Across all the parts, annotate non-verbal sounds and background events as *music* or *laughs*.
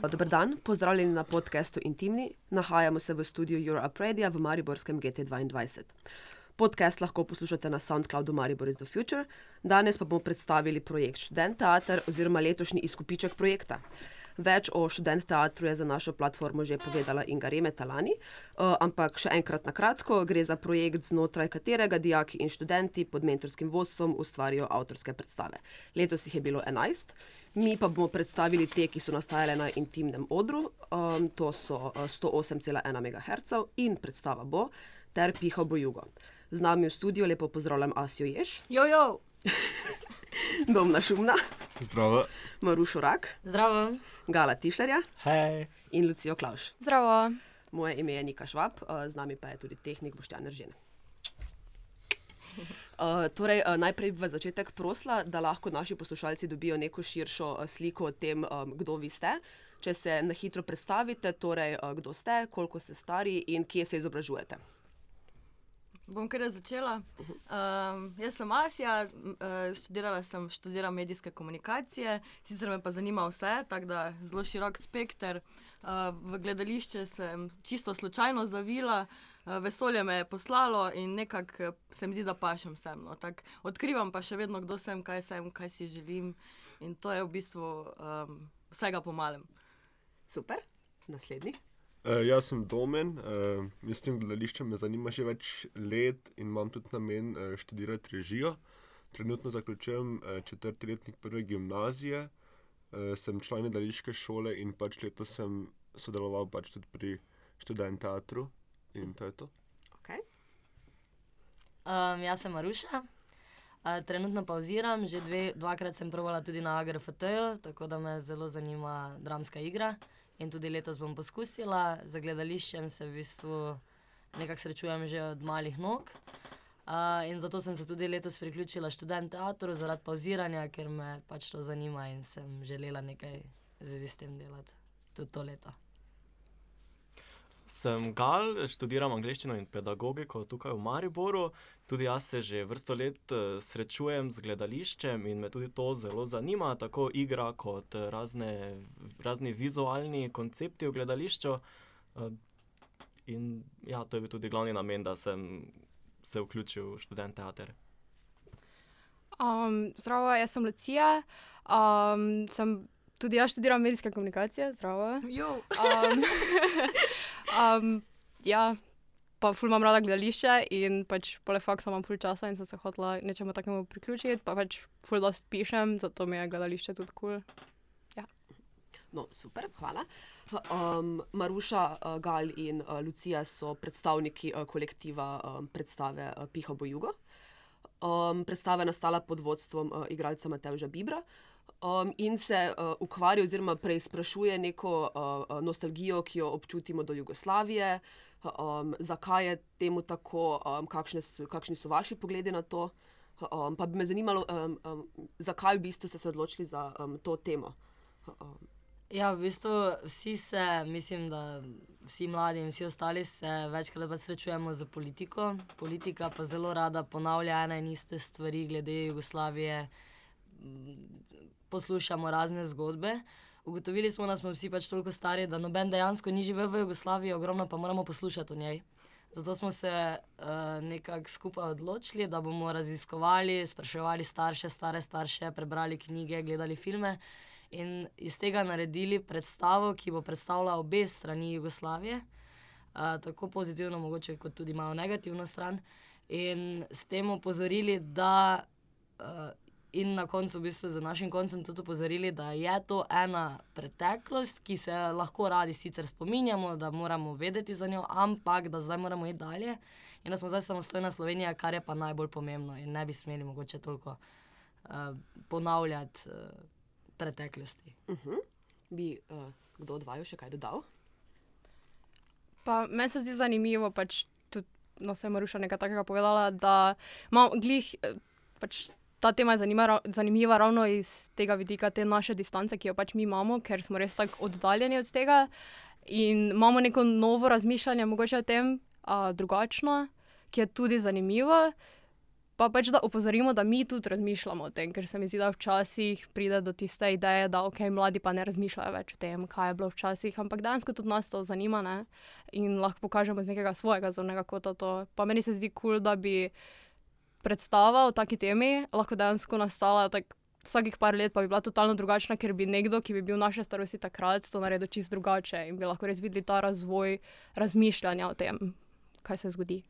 Dober dan, pozdravljeni na podkastu Intimni. Nahajamo se v studiu Europe Radio v Mariborskem GT2. Podcast lahko poslušate na SoundCloudu Maribor is the Future. Danes pa bomo predstavili projekt Študent Teater oziroma letošnji izkupiček projekta. Več o študent teatru je za našo platformo že povedala Inga Remetalani, uh, ampak še enkrat na kratko, gre za projekt, znotraj katerega dijaki in študenti pod mentorskim vodstvom ustvarijo avtorske predstave. Letos jih je bilo 11, mi pa bomo predstavili te, ki so nastajale na intimnem odru, um, to so uh, 108,1 MHz in predstava bo ter Piha bo jugo. Z nami v studiu lepo pozdravljam Asijo Jež. Jojo! *laughs* Domna Šumna, Zdravo. Marušo Rak, Zdravo! Gala Tišlerja Hej. in Lucijo Klauš. Zdravo. Moje ime je Nika Švab, uh, z nami pa je tudi tehnik Boštjan Eržen. Uh, torej, uh, najprej v začetek prosla, da lahko naši poslušalci dobijo neko širšo uh, sliko o tem, um, kdo vi ste. Če se na hitro predstavite, torej, uh, kdo ste, koliko ste stari in kje se izobražujete. Bom kar začela. Um, jaz sem Asija, eh, študirala sem študiram medijske komunikacije, sicer me pa zanima vse, tako da zelo širok spekter. Uh, v gledališče sem čisto slučajno zavila, uh, vesolje me je poslalo in nekako eh, se mi zdi, da pašem sem. No. Tak, odkrivam pa še vedno, kdo sem, kaj sem, kaj si želim in to je v bistvu um, vsega po malem. Super, naslednji. Uh, jaz sem Domen, uh, mislim, gledališče me zanima že več let in imam tudi namen uh, študirati režijo. Trenutno zaključujem uh, četrti letnik prve gimnazije, uh, sem član gledališke šole in pač letos sem sodeloval pač tudi pri študent teatru in to je to. Okay. Um, jaz sem Maruša, uh, trenutno pauziram, že dve, dvakrat sem provala tudi na AGRFT-ju, tako da me zelo zanima dramska igra. In tudi letos bom poskusila, za gledališčem se v bistvu nekako srečujem že od malih nog. Uh, in zato sem se tudi letos priključila študent teatru zaradi pauziranja, ker me pač to zanima in sem želela nekaj s tem delati tudi to leto. Sem Gal, študiram angliščino in pedagogiko tukaj v Mariboru. Tudi jaz se že vrsto let eh, srečujem z gledališčem in me tudi to zelo zanima, tako igra kot eh, razne, razni vizualni koncepti v gledališču. Eh, In ja, to je bil tudi glavni namen, da sem se vključil v študent teater. Um, zdravo, jaz sem Lucija. Um, sem tudi jaz študiram medijske komunikacije, zdravo. Jo! Um, um, *laughs* ja, pa ful imam rada gledališče in pač poleg faksa imam ful časa in sem se hotela nečemu takemu priključiti, pa pač ful dost pišem, zato mi je gledališče tudi kul. Cool. No, super, hvala. Um, Maruša, uh, Gal in uh, Lucija so predstavniki uh, kolektiva um, predstave uh, Piha bo jugo. Um, predstava je nastala pod vodstvom uh, igralca Mateža Bibra um, in se uh, ukvarja oziroma preizprašuje neko uh, nostalgijo, ki jo občutimo do Jugoslavije. Um, zakaj je temu tako, um, kakšne, kakšni so vaši pogledi na to? Um, pa bi me zanimalo, um, um, zakaj v bistvu ste se odločili za um, to temo. Um, Ja, v bistvu vsi se, mislim, da vsi mladi in vsi ostali se večkrat srečujemo z politiko. Politika pa zelo rada ponavlja ene in iste stvari glede Jugoslavije. Mm, Poslušamo razne zgodbe. Ugotovili smo, da smo vsi pač toliko stari, da noben dejansko ni živel v Jugoslaviji, ogromno pa moramo poslušati o njej. Zato smo se uh, nekako skupaj odločili, da bomo raziskovali, spraševali starše, stare starše, prebrali knjige, gledali filme in iz tega naredili predstavo, ki bo predstavljala obe strani Jugoslavije, uh, tako pozitivno, mogoče kot tudi malo negativno stran, in s tem opozorili, da. Uh, In na koncu, v bistvu, z našim koncem tudi opozorili, da je to ena preteklost, ki se lahko radi sicer spominjamo, da moramo vedeti za njo, ampak da zdaj moramo iti dalje in da smo zdaj samostojna Slovenija, kar je pa najbolj pomembno in ne bi smeli mogoče toliko uh, ponavljati uh, preteklosti. Uh -huh. Bi uh, kdo od vaju še kaj dodal? Pa meni se zdi zanimivo, pač tudi, no, se je Maruša nekaj takega povedala, da imamo glih, pač ta tema je zanima, zanimiva ravno iz tega vidika, te naše distance, ki jo pač mi imamo, ker smo res tako oddaljeni od tega in imamo neko novo razmišljanje, mogoče o tem, a, drugačno, ki je tudi zanimivo. Pa pač da opozorimo, da mi tudi razmišljamo o tem, ker se mi zdi, da včasih pride do tiste ideje, da ok, mladi pa ne razmišljajo več o tem, kaj je bilo včasih, ampak dejansko tudi nas to zanima ne? in lahko pokažemo z nekega svojega zornega kota to. Pa meni se zdi kul, cool, da bi predstava o taki temi lahko dejansko nastala tak vsakih par let, pa bi bila totalno drugačna, ker bi nekdo, ki bi bil naše starosti takrat, to naredil čist drugače in bi lahko res videli ta razvoj razmišljanja o tem, kaj se zgodi.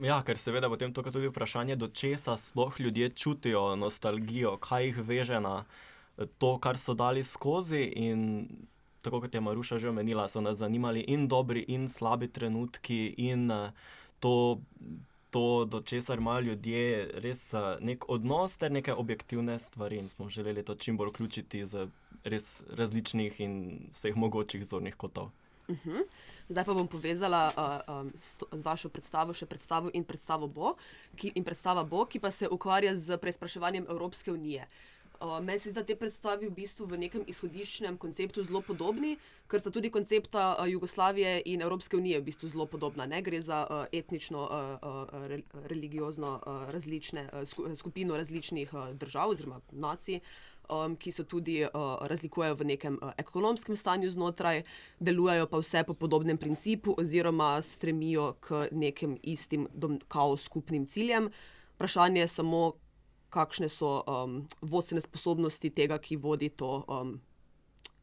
Ja, ker seveda potem to je tudi vprašanje, do česa sploh ljudje čutijo nostalgijo, kaj jih veže na to, kar so dali skozi. In tako kot je Maruša že omenila, so nas zanimali in dobri, in slabi trenutki, in to, to do česar imajo ljudje res nek odnos ter neke objektivne stvari. In smo želeli to čim bolj vključiti z res različnih in vseh mogočih zornih kotov. Uh -huh. Zdaj pa bom povezala uh, um, s, z vašo predstavo, še predstavo in predstavo bo, ki, in predstava bo, ki pa se ukvarja z preizpraševanjem Evropske unije. Uh, Meni se zdi, da te predstavi v bistvu v nekem izhodiščnem konceptu zelo podobni, ker sta tudi koncepta uh, Jugoslavije in Evropske unije v bistvu zelo podobna. Ne? Gre za uh, etnično, uh, uh, re, religiozno uh, različne, uh, skupino različnih uh, držav oziroma nacij. Uh, um, ki se tudi uh, razlikujejo v nekem uh, ekonomskem stanju znotraj, delujejo pa vse po podobnem principu, oziroma stremijo k nekim istim, kao skupnim ciljem. Vprašanje je samo, kakšne so um, vodstvene sposobnosti tega, ki vodi to um,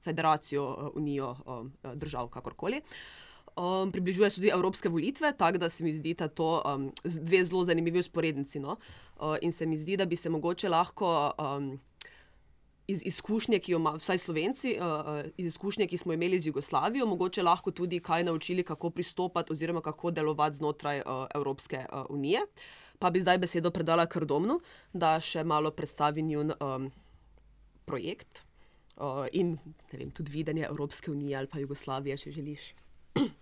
federacijo, uh, unijo um, držav, kakorkoli. Um, približuje se tudi evropske volitve, tako da se mi zdi, da to um, dve zelo zanimivi usporednici. No? Uh, in se mi zdi, da bi se mogoče lahko. Um, iz izkušnje, ki jo imamo, vsaj slovenci, uh, iz izkušnje, ki smo imeli z Jugoslavijo, mogoče lahko tudi kaj naučili, kako pristopati oziroma kako delovati znotraj uh, Evropske uh, unije. Pa bi zdaj besedo predala Krdomnu, da še malo predstavi njun um, projekt uh, in vem, tudi videnje Evropske unije ali pa Jugoslavije, če želiš. *clears throat*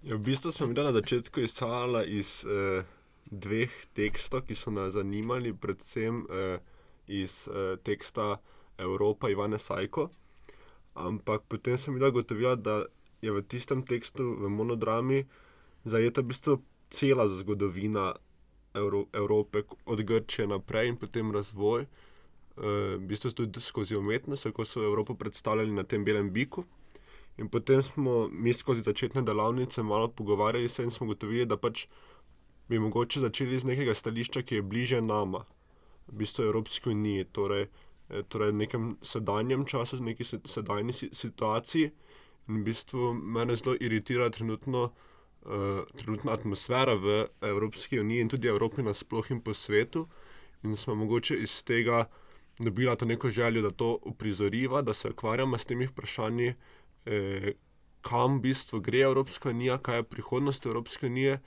Ja, v bistvu smo mi na začetku izhajali iz eh, dveh tekstov, ki so nas zanimali, predvsem eh, iz eh, teksta Evropa Ivana Sajko. Ampak potem sem videl, gotovila, da je v tistem tekstu, v monodrami, zajeta v bistvu cela zgodovina Evro Evrope, od Grčije naprej in potem razvoj. Uh, v bistvu tudi skozi umetnost, kako so Evropo predstavljali na tem belem biku. In potem smo mi skozi začetne delavnice malo pogovarjali se in smo gotovili, da pač bi mogoče začeli iz nekega stališča, ki je bliže nama, v bistvu Evropski uniji. Torej, Eh, torej nekem sedanjem času, neki sedajni situaciji. In v bistvu me zelo iritira trenutno, uh, trenutna atmosfera v Evropski uniji in tudi Evropi nasplošno in po svetu. In smo mogoče iz tega dobila to neko željo, da to uprizoriva, da se ukvarjamo s temi vprašanji, eh, kam v bistvu gre Evropska unija, kaj je prihodnost Evropske unije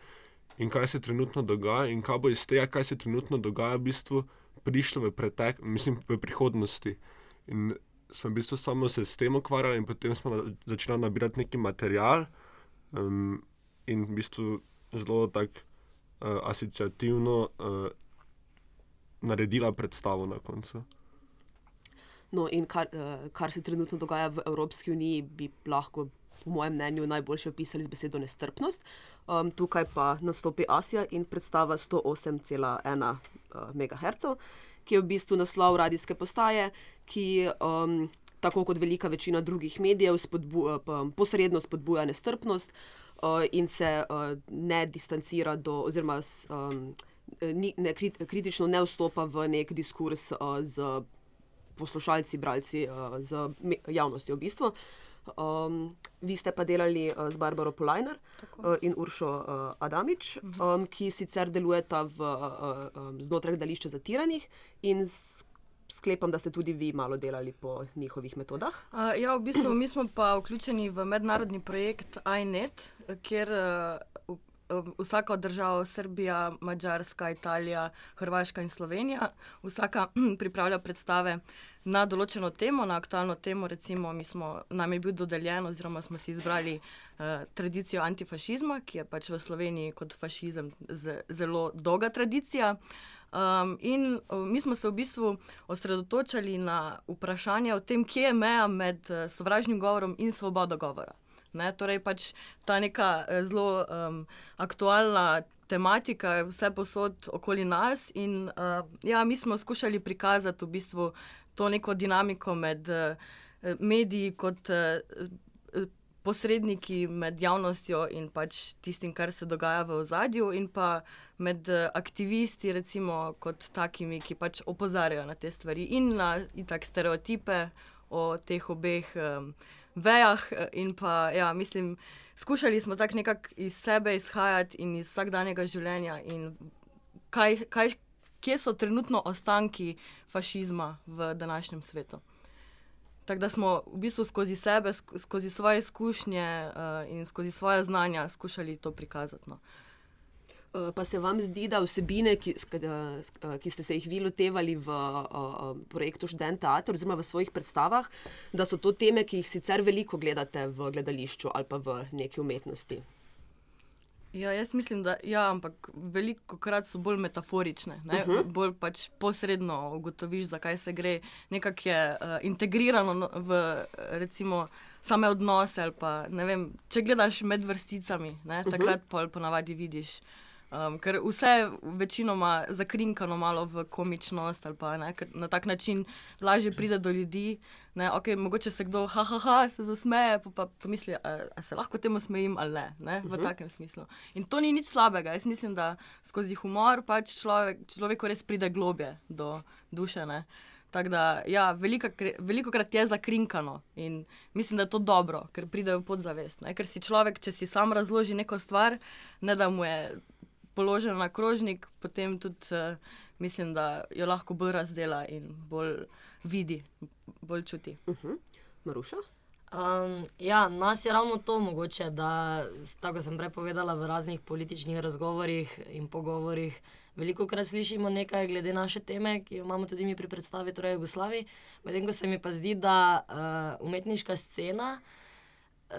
in kaj se trenutno dogaja, in kaj bo iz tega, kaj se trenutno dogaja v bistvu prišlo v pretek, mislim, v prihodnosti. In smo v bistvu samo se s tem ukvarjali, in potem smo začeli nabirati neki material, um, in v bistvu zelo tako uh, asociativno uh, naredila predstavo na koncu. No, in kar, uh, kar se trenutno dogaja v Evropski uniji, bi lahko po mojem mnenju, najboljše opisali z besedo nestrpnost. Um, tukaj pa nastopi Asija in predstava 108,1 uh, MHz, ki je v bistvu naslov radijske postaje, ki um, tako kot velika večina drugih medijev spodbu, posredno spodbuja nestrpnost uh, in se uh, ne distancira do, oziroma um, ni, ne, kritično ne vstopa v nek diskurs uh, z poslušalci, bralci, uh, z javnostjo v bistvu. Uh, Um, vi ste pa delali uh, z Barbaro Polajner uh, in Uršo uh, Adamič, uh -huh. um, ki sicer delujeta v, uh, um, znotraj gledališča za tiranih in sklepam, da ste tudi vi malo delali po njihovih metodah. Uh, ja, v bistvu mi smo pa vključeni v mednarodni projekt iNet, kjer uh, vsaka država, Srbija, Mačarska, Italija, Hrvaška in Slovenija, vsaka *clears throat* pripravlja predstave na določeno temo, na aktualno temo. Recimo, smo, nam je bil dodeljen, oziroma smo si izbrali uh, tradicijo antifašizma, ki je pač v Sloveniji kot fašizem zelo dolga tradicija. Um, in uh, mi smo se v bistvu osredotočali na vprašanje o tem, kje je meja med uh, sovražnim govorom in svobodo govora. Ne, torej, pač ta neka zelo um, aktualna tematika je vse posod okoli nas. In, uh, ja, mi smo skušali prikazati v bistvu to neko dinamiko med uh, mediji kot uh, posredniki med javnostjo in pač tistim, kar se dogaja v ozadju, in pa med uh, aktivisti, recimo, kot takimi, ki pač opozarjajo na te stvari in na itak stereotipe o teh obeh um, vejah. In pa, ja, mislim, skušali smo tako nekako iz sebe izhajati in iz vsakdanjega življenja, in kaj, kaj, kje so trenutno ostanki fašizma v današnjem svetu. Tako da smo v bistvu skozi sebe, sk- skozi svoje izkušnje uh, in skozi svoje znanja skušali to prikazati. No. Eh, Pa se vam zdi, da vsebine, ki, eh, ki ste se jih vi lotevali v uh, projektu Študent Teater, oziroma v svojih predstavah, da so to teme, ki jih sicer veliko gledate v gledališču ali pa v neki umetnosti? Ja, jaz mislim, da ja, ampak veliko krat so bolj metaforične, uh Mhm. -huh. bolj pač posredno ugotoviš, zakaj se gre. Nekako je uh, integrirano no- v recimo, same odnose. Pa, ne vem, če gledaš med vrsticami, ne, takrat uh -huh. ponavadi vidiš. Um, ker vse je večinoma zakrinkano malo v komičnost, ali pa ne, ker na tak način lažje pride do ljudi. Ne, okay, mogoče se kdo, haha, ha, ha, se zasmeje, pa, pa pomisli, a, a se lahko temu smejim ali ne, ne v uh -huh. takem smislu. In to ni nič slabega. Jaz mislim, da skozi humor pač človek, človeku res pride globje do duše. Ne. Tako da, ja, veliko krat je zakrinkano in mislim, da je to dobro, ker pride v podzavest. Ne? Ker si človek, če si sam razloži neko stvar, ne da mu je položen na krožnik, potem tudi uh, mislim, da jo lahko bolj razdela in bolj vidi, bolj čuti. Uh -huh. Maruša? Um, ja, nas je ravno to mogoče, da, tako sem prej povedala, v raznih političnih razgovorih in pogovorih veliko krat slišimo nekaj glede naše teme, ki jo imamo tudi mi pri predstavi, torej Jugoslavi. Medtem ko se mi pa zdi, da uh, umetniška scena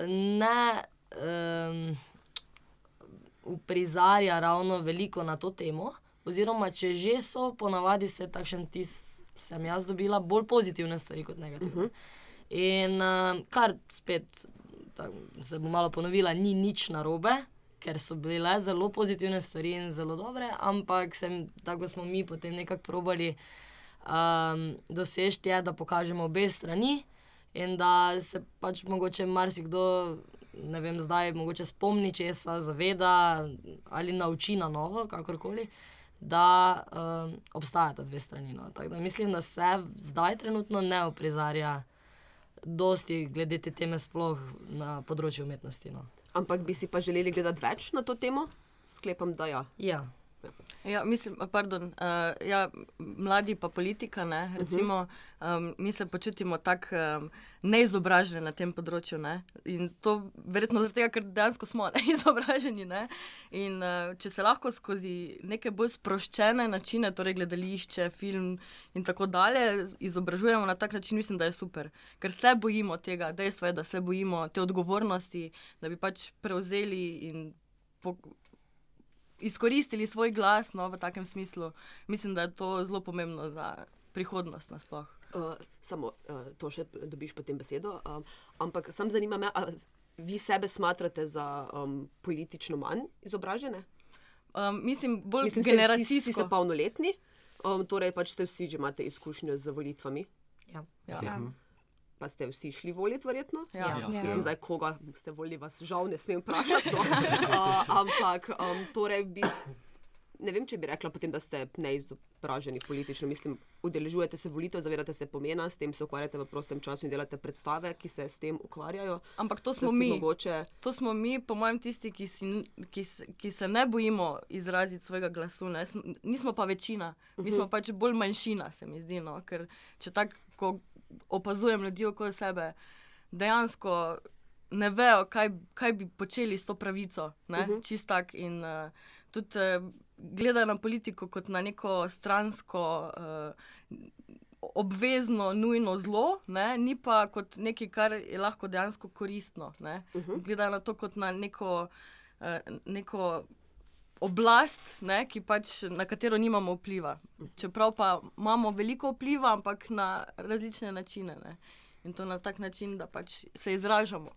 ne um, uprizarja ravno veliko na to temo, oziroma če že so, ponavadi vse takšen tis sem jaz dobila bolj pozitivne stvari kot negativne. Uh -huh. In uh, kar spet, tak, se bom malo ponovila, ni nič narobe, ker so bile zelo pozitivne stvari in zelo dobre, ampak sem, tako smo mi potem nekako probali um, doseči, je, da pokažemo obe strani in da se pač mogoče marsikdo, ne vem, zdaj mogoče spomni česa, zaveda ali nauči na novo, kakorkoli. Da um, obstajata dve strani. No. Tako da mislim, da se zdaj trenutno ne oprizarja dosti glede te teme, sploh na področju umetnosti. No. Ampak bi si pa želeli gledati več na to temo? Sklepam, da ja. Ja. Ja, mislim, pardon, uh, ja, mladi pa politika, ne, recimo, um, mi se počutimo tako um, neizobraženi na tem področju. Ne, in to verjetno zato, ker dejansko smo *laughs* neizobraženi. Ne, in uh, če se lahko skozi neke bolj sproščene načine, torej gledališče, film in tako dalje, izobražujemo na tak način, mislim, da je super. Ker se bojimo tega, dejstvo je, da se bojimo te odgovornosti, da bi pač prevzeli in. Izkoristili svoj glas no, v takem smislu. Mislim, da je to zelo pomembno za prihodnost nasploh. Uh, samo uh, to še dobiš potem besedo. Uh, ampak sam zanima me, ali vi sebe smatrate za um, politično manj izobražene? Um, mislim, bolj Mislim, generacijsko. Vsi ste polnoletni, um, torej pač ste vsi že imate izkušnjo z volitvami. Ja. Ja. Ja. Pa ste vsi šli voliti, verjetno? Ja. Ja. Ja. Mislim, zdaj, koga ste volili, vas žal ne smem vprašati. No. *laughs* Uh, ampak, um, torej, bi, ne vem, če bi rekla potem, da ste neizobraženi politično. Mislim, udeležujete se volitev, zavedate se pomena, s tem se ukvarjate v prostem času in delate predstave, ki se s tem ukvarjajo. Ampak to smo mi. Mogoče, To smo mi, po mojem, tisti, ki, si, ki, se- ki se ne bojimo izraziti svojega glasu. Ne? Sm- Nismo pa večina, mi smo pač bolj manjšina, se mi zdi. No? Ker če tako opazujem ljudi okoli sebe, dejansko ne vejo, kaj, kaj bi počeli s to pravico. Uh -huh. Čist tak. In uh, tudi uh, gledajo na politiko kot na neko stransko. Uh, Obvezno, nujno zlo, ne? ni pa kot nekaj, kar je lahko dejansko koristno. Uh -huh. Gledajo na to kot na neko, uh, neko oblast, ne? ki pač, na katero nimamo vpliva. Čeprav pa imamo veliko vpliva, ampak na različne načine. Ne? In to na tak način, da pač se izražamo.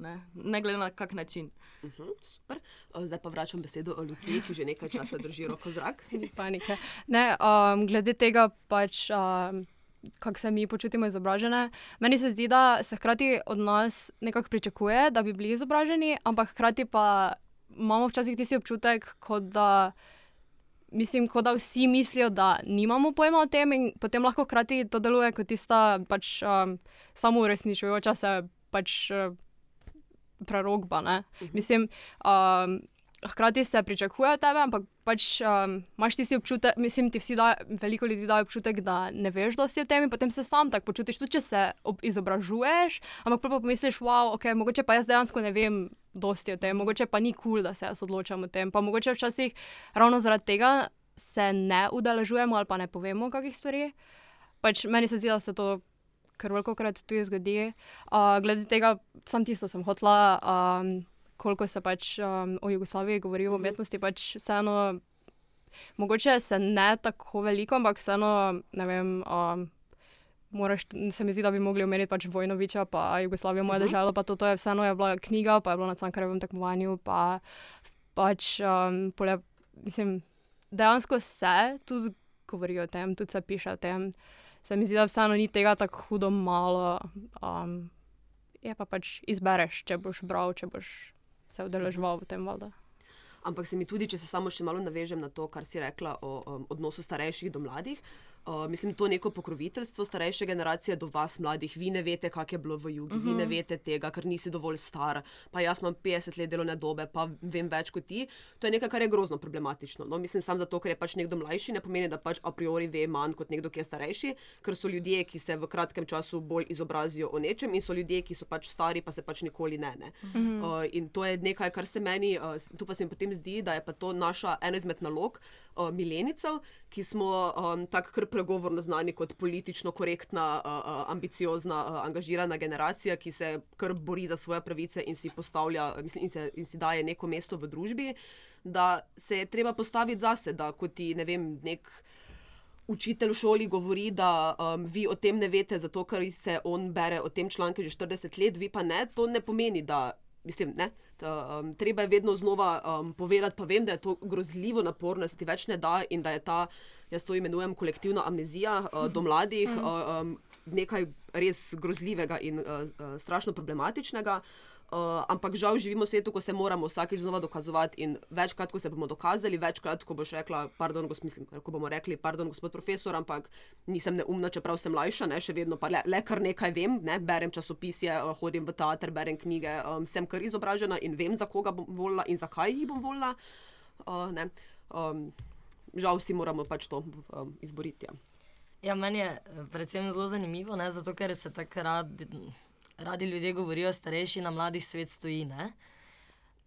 ne, ne glede na kak način. Uh -huh, super. Uh, zdaj pa vračam besedo o Luciji, ki že nekaj časa drži roko v zrak. Ni panike. Ne, um, glede tega, pač, um, kako se mi počutimo izobražene, meni se zdi, da se hkrati od nas nekako pričakuje, da bi bili izobraženi, ampak hkrati pa imamo včasih tisti občutek, kot da. Mislim, kot da vsi mislijo, da nimamo pojma o tem, in potem lahko hkrati to deluje kot tista pač, um, samo uresničujoča se pač, uh, prerogba. Uh -huh. Mislim, um, hkrati se pričakuje od tebe, ampak pač um, imaš ti občutek, mislim, ti vsi da, veliko ljudi dajo občutek, da ne veš, da si o tem in potem se sam tako počutiš, tudi če se izobražuješ, ampak pa pomisliš, wow, ok, mogoče pa jaz dejansko ne vem dosti o tem, mogoče pa ni kul, cool, da se jaz odločam o tem, pa mogoče včasih ravno zaradi tega se ne udeležujemo ali pa ne povemo kakih stvari. Pač meni se zdi, da se to kar veliko krat tudi zgodi. Uh, glede tega, sam tisto sem hotla. Um, koliko se pač um, o Jugoslaviji govori v umetnosti, pač vseeno, mogoče se ne tako veliko, ampak vseeno, ne vem. Um, Moraš, se mi zdi, da bi mogli omeniti pač Vojnoviča, pa Jugoslavijo, moja uh -huh. država, pa to, to je vseeno je bila knjiga, pa je bilo na Cankarevem tekmovanju, pa pač um, pole, mislim, dejansko se tudi govori o tem, tudi se piše o tem. Se mi zdi, da vseeno ni tega tako hudo malo. Um, je pa pač izbereš, če boš bral, če boš se udeleževal v tem valjda. Ampak se mi tudi, če se samo še malo navežem na to, kar si rekla o um, odnosu starejših do mladih, Uh, mislim, to neko pokroviteljstvo starejše generacije do vas, mladih. Vi ne veste, kako je bilo v jugu, uh -huh. vi ne mhm. veste tega, ker nisi dovolj star. Pa jaz imam 50 let delovne dobe, pa vem več kot ti. To je nekaj, kar je grozno problematično. No, mislim, samo zato, ker je pač nekdo mlajši, ne pomeni, da pač a priori ve manj kot nekdo, ki je starejši, ker so ljudje, ki se v kratkem času bolj izobrazijo o nečem, in so ljudje, ki so pač stari, pa se pač nikoli ne. ne. Uh -huh. uh, in to je nekaj, kar se meni, uh, tu pa se mi potem zdi, da je pa to naša ena izmed nalog, uh, milenicov, ki smo um, tako kar pregovorno znani kot politično korektna, uh, ambiciozna, uh, angažirana generacija, ki se kar bori za svoje pravice in si, mislim, in, se, in si daje neko mesto v družbi, da se je treba postaviti zase, da kot ti ne vem, nek. Učitelj v šoli govori, da um, vi o tem ne veste, zato ker se on bere o tem članku že 40 let, vi pa ne. To ne pomeni, da mislim, ne. Ta, um, treba je vedno znova um, povedati, pa vem, da je to grozljivo naporno, da se ti več ne da in da je ta, jaz to imenujem, kolektivna amnezija uh, do mladih, uh, um, nekaj res grozljivega in uh, uh, strašno problematičnega. Uh, ampak žal živimo v svetu, ko se moramo vsakeč znova dokazovati. In večkrat, ko se bomo dokazali, večkrat, ko boš rekla, pardon, gos, mislim, ko bomo rekli, pardon, gospod profesor, ampak nisem neumna, čeprav sem mlajša, ne, še vedno pa le, le kar nekaj vem, ne, berem časopise, uh, hodim v teater, berem knjige, um, sem kar izobražena in vem, za koga bom volila in zakaj jih bom volila. Uh, um, žal si moramo pač to um, izboriti. Ja. ja, meni je predvsem zelo zanimivo, ne, zato ker se takrat radi ljudje govorijo, starejši na mladih svet stoji. Ne?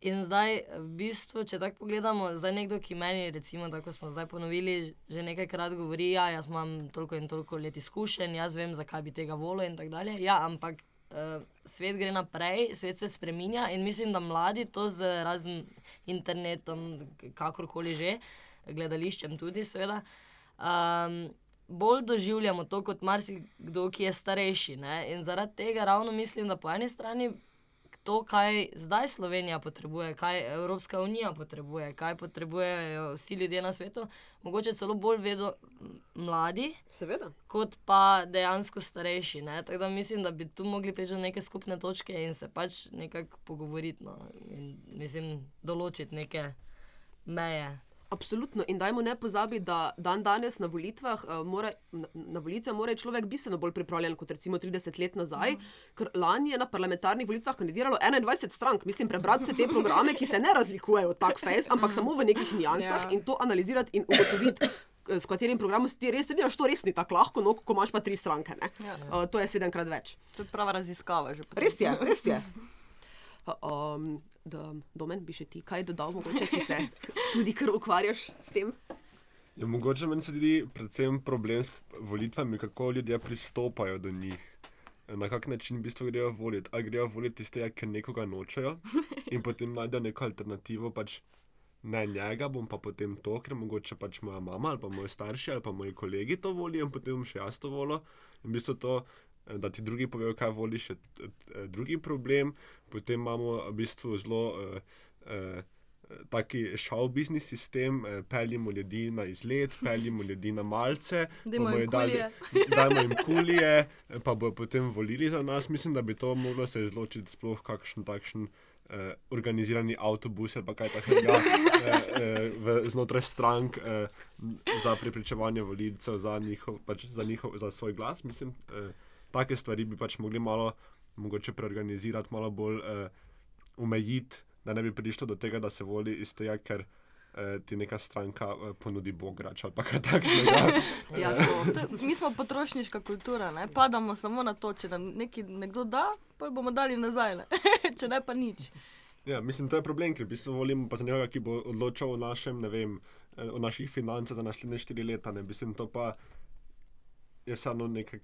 In zdaj, v bistvu, če tako pogledamo, zdaj nekdo, ki meni, recimo, tako smo zdaj ponovili, že nekajkrat govori, da ja, imam toliko in toliko let izkušenj, jaz vem, zakaj bi tega volil in tako dalje. Ja, ampak uh, svet gre naprej, svet se spremenja in mislim, da mladi to z raznim internetom, kakorkoli že, gledališčem tudi, seveda. Um, bolj doživljamo to kot marsikdo, ki je starejši. Ne? In zaradi tega ravno mislim, da po eni strani to, kaj zdaj Slovenija potrebuje, kaj Evropska unija potrebuje, kaj potrebujejo vsi ljudje na svetu, mogoče celo bolj vedo mladi, Seveda. kot pa dejansko starejši. Tako da mislim, da bi tu mogli priti do neke skupne točke in se pač nekako pogovoriti no? in mislim, določiti neke meje. Absolutno. In dajmo ne pozabiti, da dan danes na volitvah uh, mora, na, na volitve mora človek bistveno bolj pripravljen kot recimo 30 let nazaj, mm. ker lani je na parlamentarnih volitvah kandidiralo 21 strank. Mislim, prebrati se te programe, ki se ne razlikujejo tako fejs, ampak mm. samo v nekih nijansah ja. in to analizirati in ugotoviti. Eh, s katerim programom si ti res strinjaš, to res ni tako lahko, no, ko imaš pa tri stranke. Ja, uh, to je sedemkrat več. To je prava raziskava. Res je, res je. *laughs* Um, da domen bi še ti kaj dodal, mogoče ti se *laughs* tudi kar ukvarjaš s tem. Ja, mogoče meni se zdi predvsem problem s volitvami, kako ljudje pristopajo do njih. Na kak način v bistvu grejo voliti. Ali grejo voliti tistega, ker nekoga nočejo in *laughs* potem najdejo neko alternativo, pač ne njega, bom pa potem to, ker mogoče pač moja mama ali pa moji starši ali pa moji kolegi to volijo in potem bom še jaz to volil. In v bistvu to da ti drugi povejo, kaj voliš, je t- t- drugi problem. Potem imamo v bistvu zelo. Uh, uh, Taki šov biznis sistem, eh, peljimo ljudi na izlet, *laughs* peljimo ljudi na malce, Dajmo jim dali- *laughs* dajmo jim kulije, eh, pa bodo potem volili za nas. Mislim, da bi to moglo se izločiti, sploh kakšen takšen eh, organizirani avtobus ali kaj takega *laughs* eh, eh, v- znotraj strank eh, za prepričevanje volilcev za, njihov, pač za, njihov, za svoj glas. Mislim, eh, take stvari bi pač mogli malo mogoče preorganizirati, malo bolj eh, omejiti, da ne bi prišlo do tega, da se voli iz tega, ker eh, ti neka stranka eh, ponudi bograč ali kaj takšnega. *laughs* Ja, to, To je- Mi smo potrošniška kultura, ne? padamo samo na to, če nam nekaj nekdo da, pa bomo dali nazaj, ne? *laughs* če ne pa nič. Ja, mislim, to je problem, ker v bistvu volimo pa za nekoga, ki bo odločal o, našem, ne vem, eh, o naših financah za naslednje štiri leta. Ne. Mislim, to pa je samo nekaj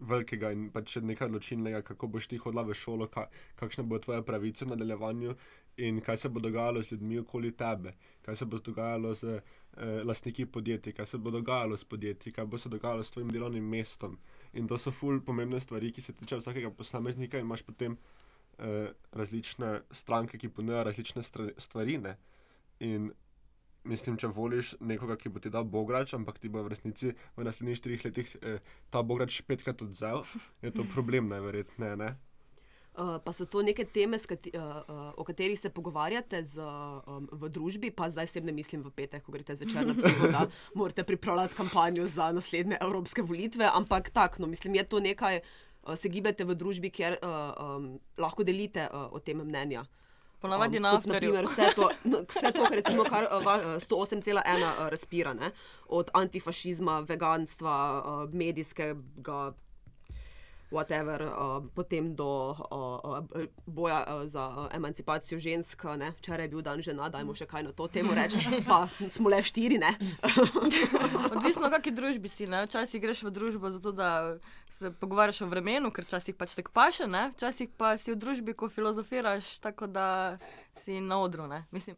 velikega in pač nekaj odločilnega, kako boš ti hodila v šolo, ka, kakšne bodo tvoje pravice v nadaljevanju in kaj se bo dogajalo z ljudmi okoli tebe, kaj se bo dogajalo z eh, lastniki podjetij, kaj se bo dogajalo s podjetji, kaj bo se dogajalo s tvojim delovnim mestom. In to so ful pomembne stvari, ki se tiče vsakega posameznika in imaš potem eh, različne stranke, ki ponujajo različne stvari. Ne? In mislim, če voliš nekoga, ki bo ti dal bograč, ampak ti bo v resnici v naslednjih štirih letih eh, ta bograč petkrat odzel, je to problem, najverjetneje. Ne? Uh, pa so to neke teme, kati, uh, uh, o katerih se pogovarjate z, um, v družbi, pa zdaj sem ne mislim v petek, ko greste zvečer na pivo, da morate pripravljati kampanjo za naslednje evropske volitve, ampak tako, no, mislim, je to nekaj, uh, se gibate v družbi, kjer uh, um, lahko delite uh, o tem mnenja. Ponavadi Um, na afterju. naprimer vse to, vse to, recimo kar uh, va- uh, 108,1 uh, razpira, ne? od antifašizma, veganstva, medijskega, whatever, uh, potem do uh, boja uh, za emancipacijo žensk. ne. Včeraj je bil dan žena, dajmo še kaj na to temo reči, *laughs* pa smo le štiri. *laughs* Odvisno, v kakšni družbi si. Ne? Včasih greš v družbo zato, da se pogovarjaš o vremenu, ker včasih pač tako paše, ne? včasih pa si v družbi, ko filozofiraš, tako da si na odru. ne. Mislim.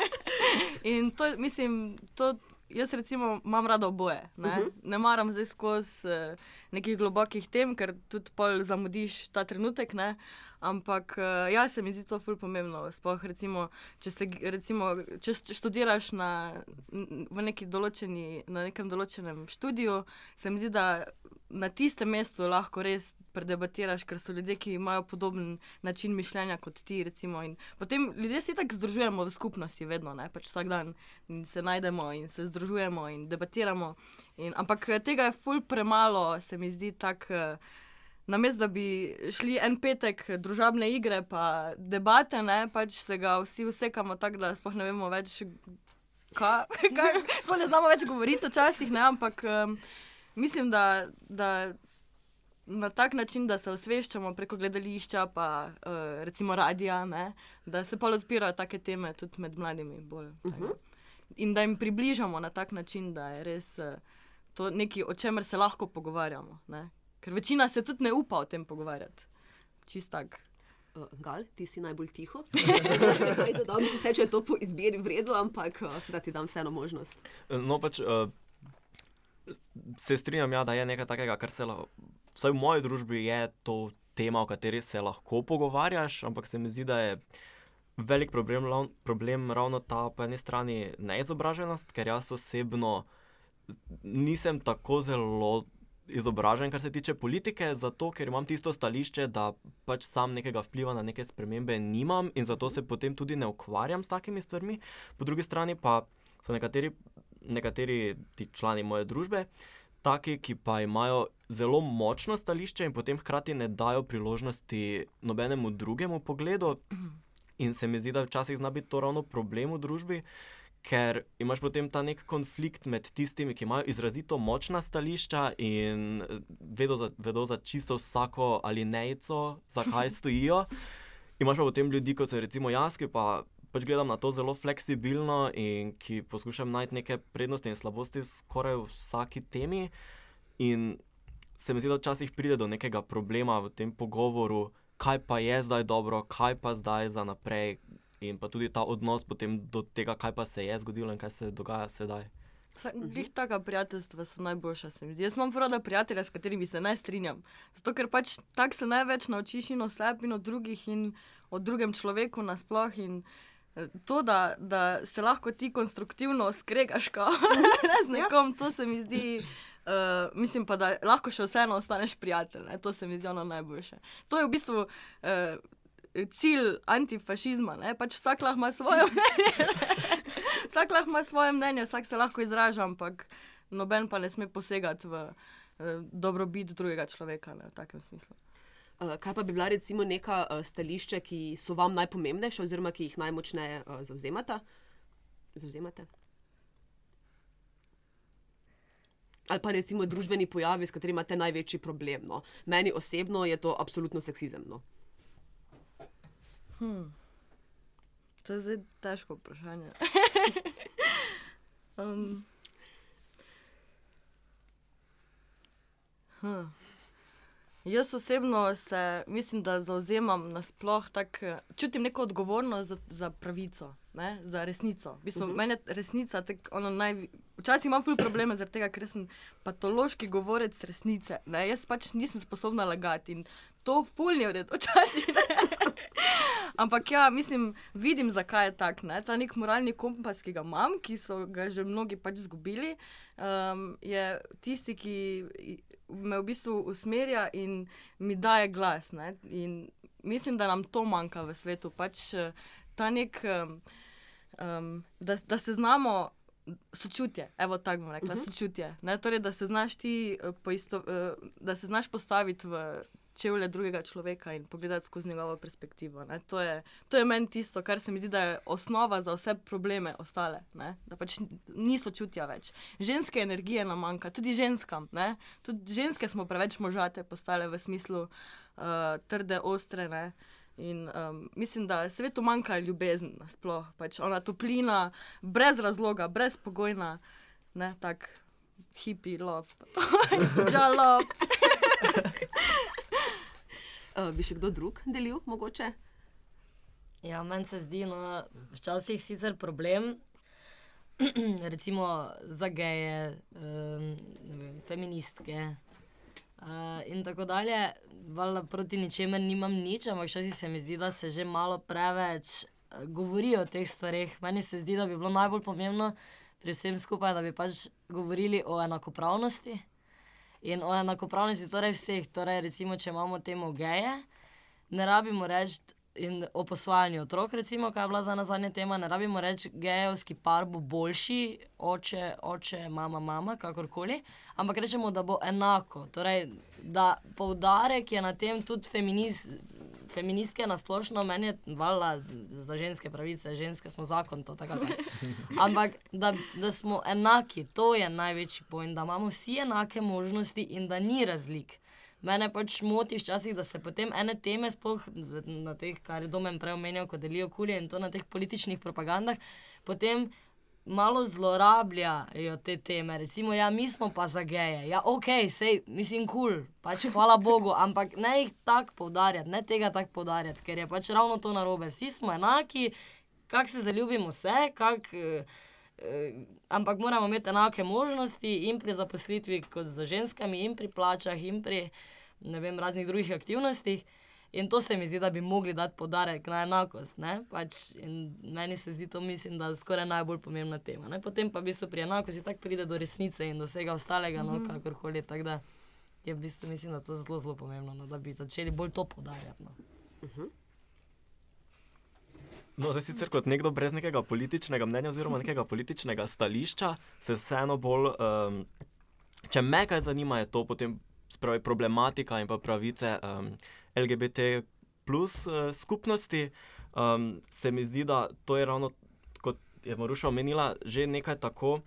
*laughs* In to, mislim, to. Jaz recimo imam rada oboje. Ne, uh -huh. ne maram zdaj skozi uh, nekih globokih tem, ker tudi pol zamudiš ta trenutek. Ne? Ampak uh, ja, se mi zdi to ful pomembno. Sploh recimo, če, se, recimo, če študiraš na, neki določeni, na nekem določenem študiju, se mi zdi, da na tistem mestu lahko res predebatiraš, ker so ljudje, ki imajo podoben način mišljenja kot ti. Recimo, in potem ljudje se tako združujemo v skupnosti, vedno, ne? pač vsak dan se najdemo in se združujemo in debatiramo. In, ampak eh, tega je ful premalo, se mi zdi tako. Namesto da bi šli en petek družabne igre, pa debate, ne, pač se ga vsi usekamo tako, da sploh ne vemo več, kaj, *laughs* kaj sploh ne znamo več govoriti včasih, ne, ampak um, mislim, da, da na tak način, da se osveščamo preko gledališča, pa uh, recimo radija, ne, da se pa odpirajo take teme tudi med mladimi bolj. Uh -huh. In da jim približamo na tak način, da je res uh, to nekaj, o čemer se lahko pogovarjamo. Ne. Ker večina se tudi ne upa o tem pogovarjati. Čist tak. Uh, Gal, ti si najbolj tiho. *laughs* Kaj dodam, se seče to po izbiri vredno, ampak uh, da ti dam vseeno možnost. No, pač uh, se strinjam, ja, da je nekaj takega, kar se lahko, vsaj v moji družbi je to tema, o kateri se lahko pogovarjaš, ampak se mi zdi, da je velik problem, problem ravno ta po eni strani neizobraženost, ker jaz osebno nisem tako zelo izobražen, kar se tiče politike, zato ker imam tisto stališče, da pač sam nekega vpliva na neke spremembe nimam in zato se potem tudi ne ukvarjam s takimi stvarmi. Po drugi strani pa so nekateri, nekateri ti člani moje družbe taki, ki pa imajo zelo močno stališče in potem hkrati ne dajo priložnosti nobenemu drugemu pogledu. In se mi zdi, da včasih zna biti to ravno problem v družbi, ker imaš potem ta nek konflikt med tistimi, ki imajo izrazito močna stališča in eh, vedo za, vedo za čisto vsako ali nejico, zakaj *laughs* stojijo. Imaš pa potem ljudi, kot so recimo jaz, ki pa pač gledam na to zelo fleksibilno in ki poskušam najti neke prednosti in slabosti v skoraj vsaki temi. In se mi zdi, da včasih pride do nekega problema v tem pogovoru, kaj pa je zdaj dobro, kaj pa zdaj za naprej. In pa tudi ta odnos potem do tega, kaj pa se je zgodilo in kaj se dogaja sedaj. Glih taka prijateljstva so najboljša, se mi zdi. Jaz imam rada prijatelje, s katerimi se ne strinjam. Zato, ker pač tako se največ naučiš in o sebi, in o drugih, in o drugem človeku nasploh. In eh, to, da, da se lahko ti konstruktivno skregaš, kot *laughs* z nekom, to se mi zdi. Uh, mislim pa, da lahko še vseeno ostaneš prijatelj. Ne? To se mi zdi ono najboljše. To je v bistvu uh, cilj antifašizma. Ne? Pač vsak lahko ima svoje *laughs* mnenje. vsak lahko ima svoje mnenje, vsak se lahko izraža, ampak noben pa ne sme posegati v uh, dobrobit drugega človeka ne? v takem smislu. Uh, kaj pa bi bila recimo neka uh, stališča, ki so vam najpomembnejša, oziroma ki jih najmočneje uh, zauzemate? zauzemate? Ali pa recimo družbeni pojavi, s katerimi imate največji problem. No? Meni osebno je to absolutno seksizem. No? Hmm. To je zdaj težko vprašanje. *laughs* um. hm. Jaz osebno se mislim, da zauzemam nasploh tako, čutim neko odgovornost za, za pravico, ne? za resnico. V bistvu, uh -huh. Mene resnica, naj... včasih imam ful probleme zaradi tega, ker sem patološki govorec resnice. Ne? Jaz pač nisem sposobna lagati in to fulni od tega, včasih. *laughs* *laughs* Ampak ja, mislim, vidim, zakaj je tako. Ta nek moralni kompas, ki ga imam, ki so ga že mnogi pač izgubili, um, je tisti, ki me v bistvu usmerja in mi daje glas. Mislim, da nam to manjka v svetu. Pač eh, ta nek, um, um, da, da se znamo. Sočutje, evo tako bom rekla, uh -huh. sočutje. Torej, da, se znaš ti, uh, poisto, uh, da se znaš postaviti v čevlje drugega človeka in pogledati skozi njegovo perspektivo. To je, to je meni tisto, kar se mi zdi, da je osnova za vse probleme ostale. Ne? Da pač niso čutja več. Ženske energije nam manjka, tudi ženskam. Ne? Tudi ženske smo preveč možate postale v smislu uh, trde, ostre. Ne? In um, mislim, da svetu manjka ljubezen, sploh pač ona toplina, brez razloga, brez pogojna, ne tako hipi, love, *laughs* žalob. *laughs* Uh, bi še kdo drug delil, mogoče? Ja, meni se zdi, da no, je včasih sicer problem, *clears throat* recimo za geje, um, feministke uh, in tako dalje. Valjda proti ničemer nimam nič, ampak včasih se mi zdi, da se že malo preveč uh, govori o teh stvareh. Meni se zdi, da bi bilo najbolj pomembno pri vsem skupaj, da bi pač govorili o enakopravnosti in o enakopravnosti torej vseh. Torej, recimo, če imamo temo geje, ne rabimo reči. In o posvajanju otrok, recimo, kaj je bila za nazadnje tema, ne rabimo reči, gejovski par bo boljši, oče, oče, mama, mama, kakorkoli, ampak rečemo, da bo enako. Torej, da poudarek je na tem tudi feminist, feministke na splošno, meni je valjda za ženske pravice, ženske smo zakon, to tako. *laughs* Ampak da, da smo enaki, to je največji pojem, da imamo vsi enake možnosti in da ni razlik. Mene pač moti včasih, da se potem ene teme, sploh na teh, kar je domen prej omenjal, ko delijo kulje in to na teh političnih propagandah, potem malo zlorabljajo te teme. Recimo, ja, mi smo pa za geje. Ja, ok, sej, mislim, kul, cool, pač hvala Bogu, ampak ne jih tako poudarjati, ne tega tako poudarjati, ker je pač ravno to narobe. Vsi smo enaki, kak se zaljubimo vse, kak. Eh, eh, ampak moramo imeti enake možnosti in pri zaposlitvi, kot za ženskami, in pri plačah, in pri vem, raznih drugih aktivnostih. In to se mi zdi, da bi mogli dati podarek na enakost. Pač, meni se zdi to, mislim, da je skoraj najbolj pomembna tema. Ne? Potem pa v bistvu pri enakosti tako pride do resnice in do vsega ostalega, no, mm -hmm. kakorkoli. Tako da je v bistvu, mislim, da to zelo, zelo pomembno, no, da bi začeli bolj to podarjati. No. Uh mhm. -huh. No, zdaj, sicer kot nekdo brez nekega političnega mnenja oziroma nekega političnega stališča, se vseeno bolj, um, če me kaj zanima, je to potem spravi, problematika in pa pravice. Um, LGBT plus uh, skupnosti, um, se mi zdi, da to je ravno, kot je Maruša omenila, že nekaj tako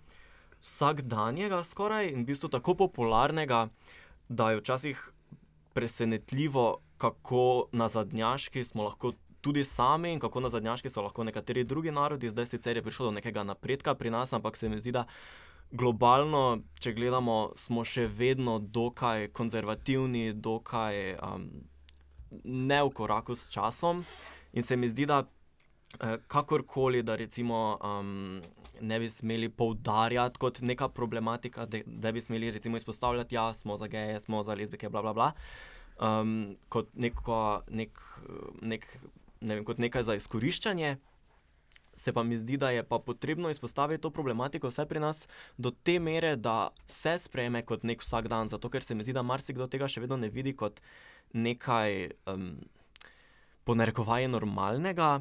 vsakdanjega skoraj in v bistvu tako popularnega, da je včasih presenetljivo, kako nazadnjaški smo lahko. Tudi sami in kako nazadnjaški so lahko nekateri drugi narodi, zdaj sicer je prišlo do nekega napredka pri nas, ampak se mi zdi, da globalno, če gledamo, smo še vedno dokaj konzervativni, dokaj um, ne v koraku s časom. In se mi zdi, da eh, kakorkoli, da recimo um, ne bi smeli poudarjati kot neka problematika, da, bi smeli recimo izpostavljati, da ja, smo za geje, smo za lezbike, bla bla bla. Um, kot, neko, nek, nek, ne vem, kot nekaj za izkoriščanje. Se pa mi zdi, da je pa potrebno izpostaviti to problematiko vse pri nas do te mere, da se sprejme kot nek vsak dan, zato ker se mi zdi, da marsikdo tega še vedno ne vidi kot nekaj um, ponarekovaj normalnega.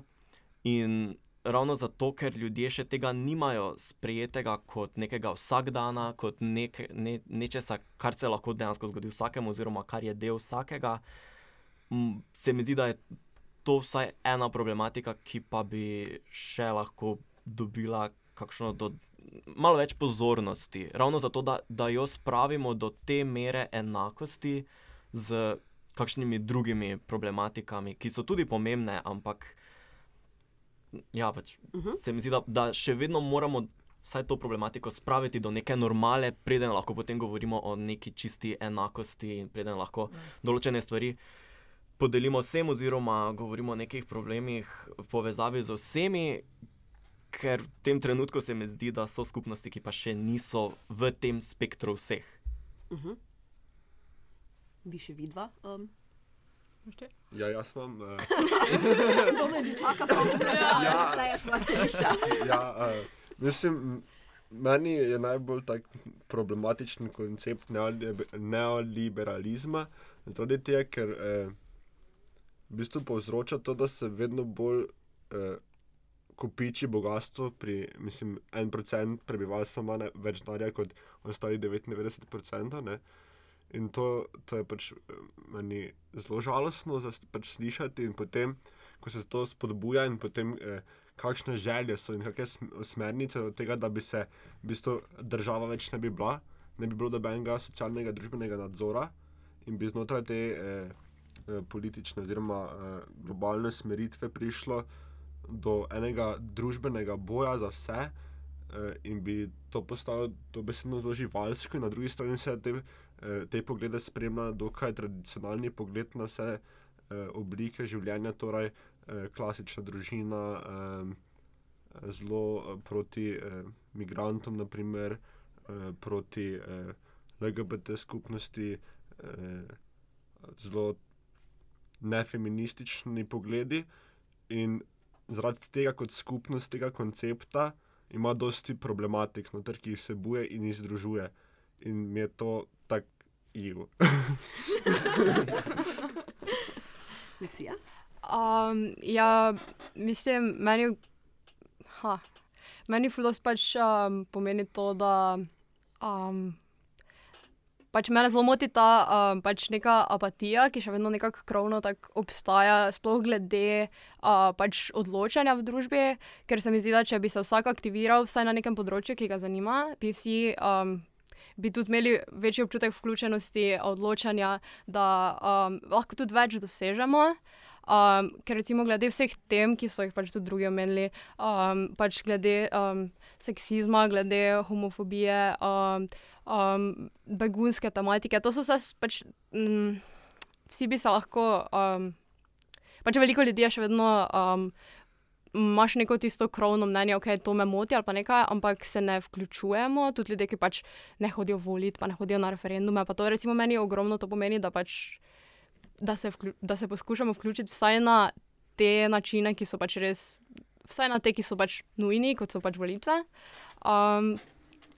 In ravno zato, ker ljudje še tega nimajo sprejetega kot nekega vsakdana, kot nek, ne, nečesa, kar se lahko dejansko zgodi vsakemu, oziroma kar je del vsakega, se mi zdi, da je to vsaj ena problematika, ki pa bi še lahko dobila kakšno do. Malo več pozornosti, ravno zato, da, da jo spravimo do te mere enakosti z kakšnimi drugimi problematikami, ki so tudi pomembne, ampak ja, pač, uh -huh. se mi zdi, da, da še vedno moramo vsaj to problematiko spraviti do neke normale, preden lahko potem govorimo o neki čisti enakosti in preden lahko uh. določene stvari. Podelimo vsem, oziroma govorimo o nekih problemih v povezavi z vsemi, ker v tem trenutku se mi zdi, da so skupnosti, ki pa še niso v tem spektru vseh. Uh -huh. Bi še vidva? Um. Ja, jaz imam. Uh, *laughs* to me že čaka, pa ne vem, kaj je stvar starejša. ja, uh, mislim, meni je najbolj tak problematičen koncept neoliberalizma, zaradi tega, ker eh, v bistvu povzroča to, da se vedno bolj eh, kopiči bogatstvo pri, mislim, en procent prebivalstva ima več denarja kot ostali 99 procentov. In to, to je pač meni zelo žalostno pač slišati. In potem, ko se to spodbuja, in potem eh, kakšne želje so in kakšne smernice od tega, da bi se v bistvu država več ne bi bila, ne bi bilo dobenega socialnega, družbenega nadzora in bi znotraj te eh, eh politične oziroma eh, globalne smeritve prišlo do enega družbenega boja za vse. Eh, in bi to postalo dobesedno zelo živalsko, in na drugi strani vse te Eh, te poglede spremlja dokaj tradicionalni pogled na vse eh, oblike življenja, torej eh, klasična družina, zelo proti migrantom, naprimer, proti LGBT skupnosti, zelo nefeministični pogledi. In zaradi tega, kot skupnost tega koncepta, ima dosti problematik, noter, ki jih vsebuje in jih združuje. In mi je to tako EU. *laughs* Lucija? Um, ja, mislim, meni, ha, meni fulos pač um, pomeni to, da um, pač me zelo moti ta um, pač neka apatija, ki še vedno nekako krovno obstaja, sploh glede uh, pač odločanja v družbi, ker se mi zdi, da če bi se vsak aktiviral vsaj na nekem področju, ki ga zanima, bi vsi. Um, bi tudi imeli večji občutek vključenosti, odločanja, da um, lahko tudi več dosežemo. Um, ker recimo glede vseh tem, ki so jih pač tudi drugi omenili, um, pač glede um, seksizma, glede homofobije, um, um, begunske tematike, to so vse pač. Mm, vsi bi se lahko. Um, pač veliko ljudi je še vedno. Um, imaš neko tisto krovno mnenje, ok, to me moti ali pa nekaj, ampak se ne vključujemo, tudi ljudje, ki pač ne hodijo voliti, pa ne hodijo na referendume. Pa to recimo meni ogromno to pomeni, da pač. Da se, vklju, da se poskušamo vključiti vsaj na te načine, ki so pač res, vsaj na te, ki so pač nujni, kot so pač volitve. Um,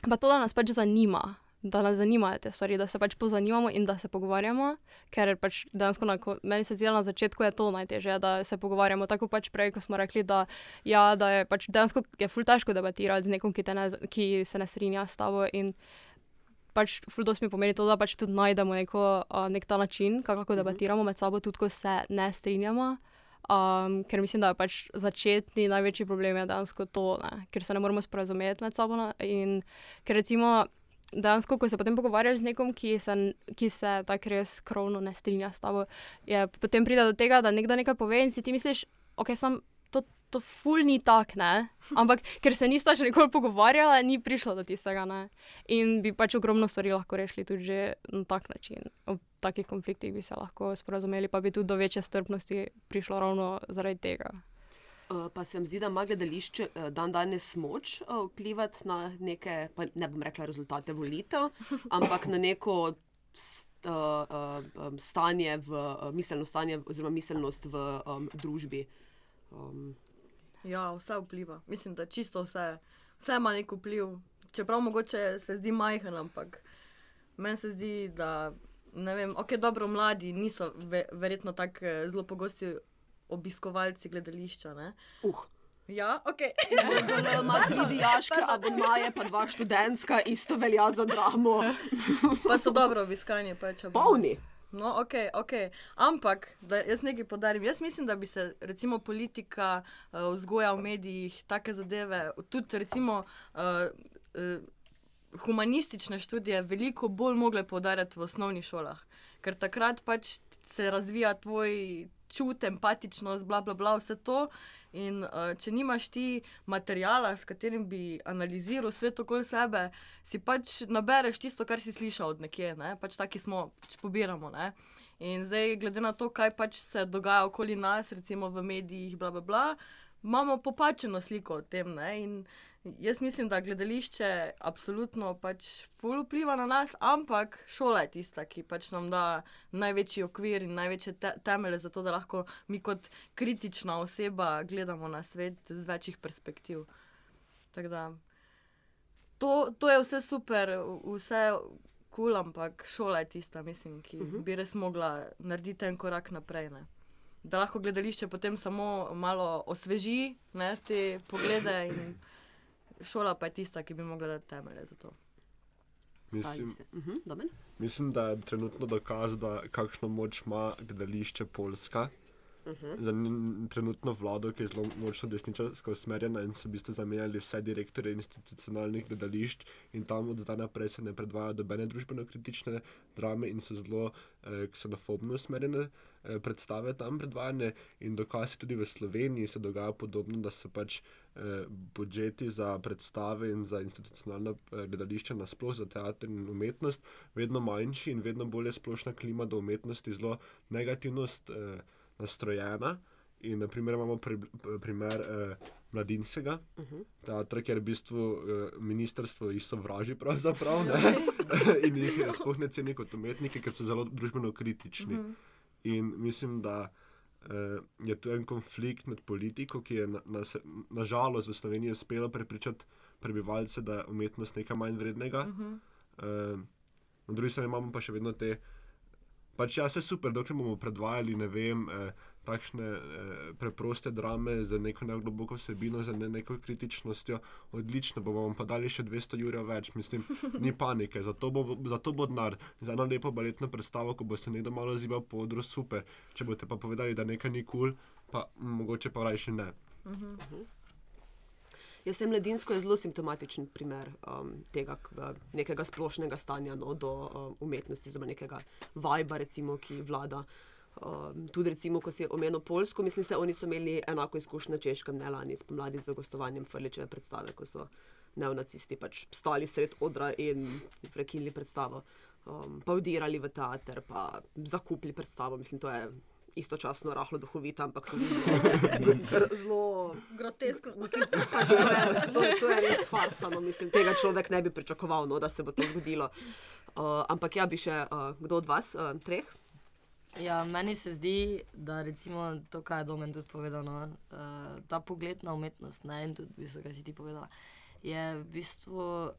pa to, da nas pač zanima, da nas zanimajo te stvari, da se pač pozanimamo in da se pogovarjamo. Ker pač dejansko, na, meni se zdi, da na začetku je to najtežje, da se pogovarjamo. Tako pač prej, ko smo rekli, da, ja, da je pač dejansko je ful težko debatirati z nekom, ki, ne, ki se ne strinja s tabo. In pač ful dos mi pomeni to, da pač tudi najdemo neko, uh, nek ta način, kako lahko mhm. debatiramo med sabo, tudi ko se ne strinjamo. Um, ker mislim, da je pač začetni največji problem dejansko to, ne? ker se ne moremo sporazumeti med sabo. Ne? In ker recimo dejansko, ko se potem pogovarjaš z nekom, ki se, ki se tako res krovno ne strinja s tabo, je potem pride do tega, da nekdo nekaj pove in si ti misliš, ok, sem. To ful ni tak, ne? *laughs* ampak ker se nista še nikoli pogovarjala, ni prišlo do tistega. Ne? In bi pač ogromno stvari lahko rešili tudi na tak način. V takih konfliktih bi se lahko sporazumeli, pa bi tudi do večje strpnosti prišlo ravno zaradi tega. Uh, pa se mi zdi, da ima gledališče uh, dan danes moč uh, vplivati na neke, pa ne bom rekla rezultate volitev, *laughs* ampak na neko st, stanje, v, miselno stanje oziroma miselnost v um, družbi. Um, Ja, vse vpliva. Mislim, da čisto vse, vse ima nek vpliv. Čeprav mogoče se zdi majhen, ampak meni se zdi, da ne vem, ok, dobro, mladi niso ve, verjetno tako eh, zelo pogosti obiskovalci gledališča. Ne? uh. Ja, ok. Model ima tri dijaške abonaje, pa dva študentska, isto velja za dramo. pa so dobro obiskani. Pa, če bo- Polni. No, ok, ok. Ampak, da jaz nekaj podarim. Jaz mislim, da bi se recimo politika, uh, vzgoja v medijih, take zadeve, tudi recimo uh, uh, humanistične študije, veliko bolj mogle poudarjati v osnovnih šolah. Ker takrat pač se razvija tvoj čut, empatičnost, bla, bla, bla, vse to. In uh, če nimaš ti materijala, s katerim bi analiziral svet okoli sebe, si pač nabereš tisto, kar si slišal od nekje, ne? pač taki smo, pač pobiramo. Ne? In zdaj, glede na to, kaj pač se dogaja okoli nas, recimo v medijih, bla, bla, bla, imamo popačeno sliko o tem. Ne? In jaz mislim, da gledališče absolutno pač ful vpliva na nas, ampak šola je tista, ki pač nam da največji okvir in največje te temelje za to, da lahko mi kot kritična oseba gledamo na svet z večjih perspektiv. Tako da to, to je vse super, vse kul, cool, ampak šola je tista, mislim, ki uh -huh. bi res mogla narediti en korak naprej. Ne? Da lahko gledališče potem samo malo osveži ne, te poglede, in šola pa je tista, ki bi mogla dati temelje za to. Mislim, se. Mhm, Domen? mislim, da je trenutno dokaz, da kakšno moč ima gledališče Poljska. Za n- trenutno vlado, ki je zelo močno desničarsko usmerjena in so v bistvu zamenjali vse direktore institucionalnih gledališč, in tam od zdaj naprej se ne predvajajo dobene družbeno-kritične drame in so zelo eh, ksenofobno usmerjene eh, predstave tam predvajane. In dokaz je tudi v Sloveniji se dogaja podobno, da so pač eh, budžeti za predstave in za institucionalna eh, gledališča, nasploh za teater in umetnost, vedno manjši in vedno bolj je splošna klima do umetnosti zelo negativnost. Eh, nastrojena. In naprimer imamo pri, primer eh, mladinskega teatra, kjer v bistvu eh, ministrstvo jih sovraži, pravzaprav, ne? *laughs* *laughs* in jih sploh ne ceni kot umetnike, ker so zelo družbeno kritični. In mislim, da eh, je tu en konflikt med politiko, ki je nažalost na, na žalost v Sloveniji uspela prepričati prebivalce, da je umetnost nekaj manj vrednega. Eh, na drugi strani imamo pa še vedno te. Pač ja, se super, dokler bomo predvajali, ne vem, eh, takšne eh, preproste drame z neko negloboko vsebino, z ne, neko kritičnostjo, odlično, bomo vam pa dali še 200 ur več, mislim, *laughs* ni panike, zato bo, zato bo denar, za eno lepo baletno predstavo, ko bo se nekdo malo zibal po odru, super. Če boste pa povedali, da nekaj ni kul, cool, pa mogoče pa rajši ne. Jaz sem mladinsko je zelo simptomatičen primer um, tega nekega splošnega stanja no, do um, umetnosti, oziroma nekega vibra, recimo, ki vlada. Um, tudi, recimo, ko si omenil Poljsko, mislim, da oni so imeli enako izkušnjo na češkem, ne lani, spomladi z gostovanjem Frličeve predstave, ko so neonacisti pač stali sred odra in prekinili predstavo, um, pa vdirali v teater, pa zakupili predstavo. Mislim, to je istočasno rahlo duhovito, ampak tudi zelo- zelo Groteskno. Mislim, pač to, je, to, je, to je res farsano, mislim, tega človek ne bi pričakoval, no, da se bo to zgodilo. Uh, ampak ja, bi še uh, kdo od vas, uh, treh? Ja, meni se zdi, da recimo to, kar je Domen tudi povedal, no, uh, ta pogled na umetnost, ne, in tudi, v bistvu, kaj si ti povedala, je v bistvu,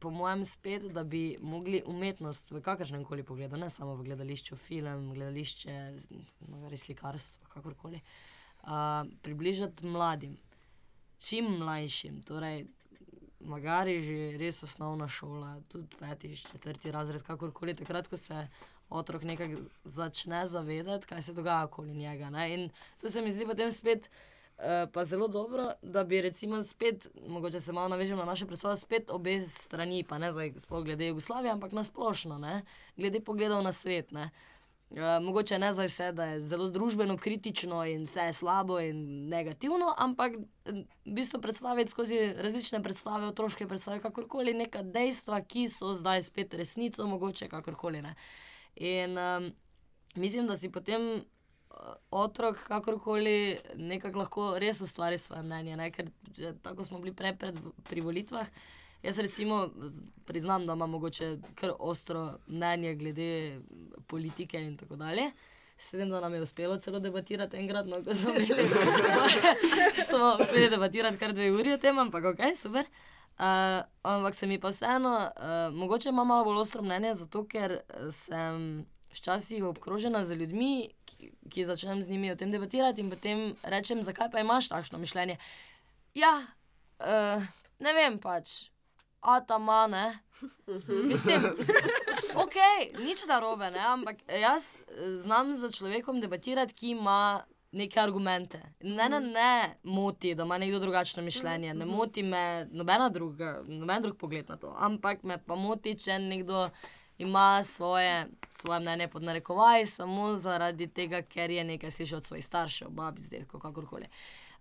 po mojem, spet, da bi mogli umetnost v kakršnem koli pogledu, ne samo v gledališču, film, gledališče, magari slikarstvo, kakorkoli, uh, približati mladim, čim mlajšim. Torej, magari že res osnovna šola, tudi peti, četrti razred, kakorkoli, takrat, ko se otrok nekaj začne zavedati, kaj se dogaja okoli njega. Ne? In to se mi zdi potem spet. Uh, pa zelo dobro, da bi recimo spet, mogoče se malo navežem na naše predstave, spet obe strani, pa ne zdaj sploh glede Jugoslavije, ampak na splošno, ne? glede pogledov na svet. Ne? Uh, mogoče ne za vse, da je zelo družbeno kritično in vse je slabo in negativno, ampak eh, v bistvu predstaviti skozi različne predstave, otroške predstave, kakorkoli neka dejstva, ki so zdaj spet resnico, mogoče kakorkoli ne. In um, mislim, da si potem otrok, kakorkoli, nekako lahko res ustvari svoje mnenje. Ne? Ker že tako smo bili prej pred, pri volitvah. Jaz recimo priznam, da imam mogoče kar ostro mnenje glede politike in tako dalje. S tem, da nam je uspelo celo debatirati enkrat, no, ko smo imeli. *laughs* smo uspeli debatirati kar dve uri o tem, ampak ok, super. Uh, ampak se mi pa vseeno, uh, mogoče imam malo bolj ostro mnenje, zato ker sem včasih obkrožena z ljudmi, ki, začnem z njimi o tem debatirati in potem rečem, zakaj pa imaš takšno mišljenje. Ja, uh, ne vem pač, a ta mane. Mislim, *laughs* ok, nič narobe, ne, ampak jaz znam z človekom debatirati, ki ima neke argumente. Ne, ne, ne moti, da ima nekdo drugačno mišljenje, ne moti me nobena druga, noben drug pogled na to, ampak me pa moti, če nekdo ima svoje, svoje mnenje pod narekovaj, samo zaradi tega, ker je nekaj slišal od svojih staršev, babi, zdaj, kakorkoli.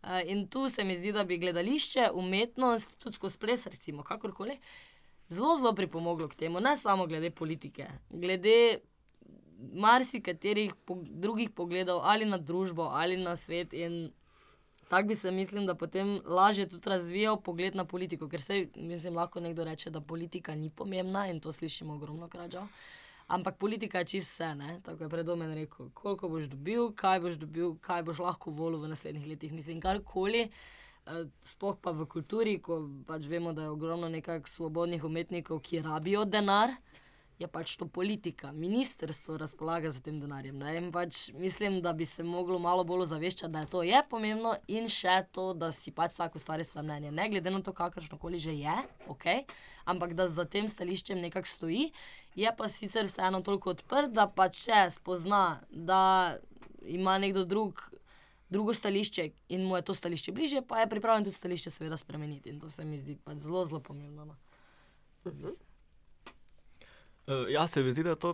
Uh, in tu se mi zdi, da bi gledališče, umetnost, tudi skozi ples, recimo, kakorkoli, zelo, zelo pripomoglo k temu, ne samo glede politike, glede marsikaterih po, drugih pogledov ali na družbo ali na svet. In tako bi se, mislim, da potem lažje tudi razvijal pogled na politiko, ker se mislim, lahko nekdo reče, da politika ni pomembna in to slišimo ogromno krat. Ampak politika je čisto vse, ne? tako je predomen rekel. Koliko boš dobil, kaj boš dobil, kaj boš lahko volil v naslednjih letih, mislim, karkoli. Sploh pa v kulturi, ko pač vemo, da je ogromno nekakšnih svobodnih umetnikov, ki rabijo denar, je pač to politika, ministrstvo razpolaga z tem denarjem. Pač mislim, da bi se moglo malo bolj ozaveščati, da je to je pomembno in še to, da si pač vsak ustvari svoje mnenje. Ne glede na to, kakršno koli že je, okay, ampak da za tem stališčem nekako stoji, je pa sicer vseeno toliko odprt, da pač če spozna, da ima nekdo drug. Drugo stališče in mu je to stališče bližje, pa je pripravljen tudi stališče, seveda, spremeniti. In to se mi zdi pač zelo, zelo pomembno. No. Uh -huh. Uh, ja, se mi zdi, da to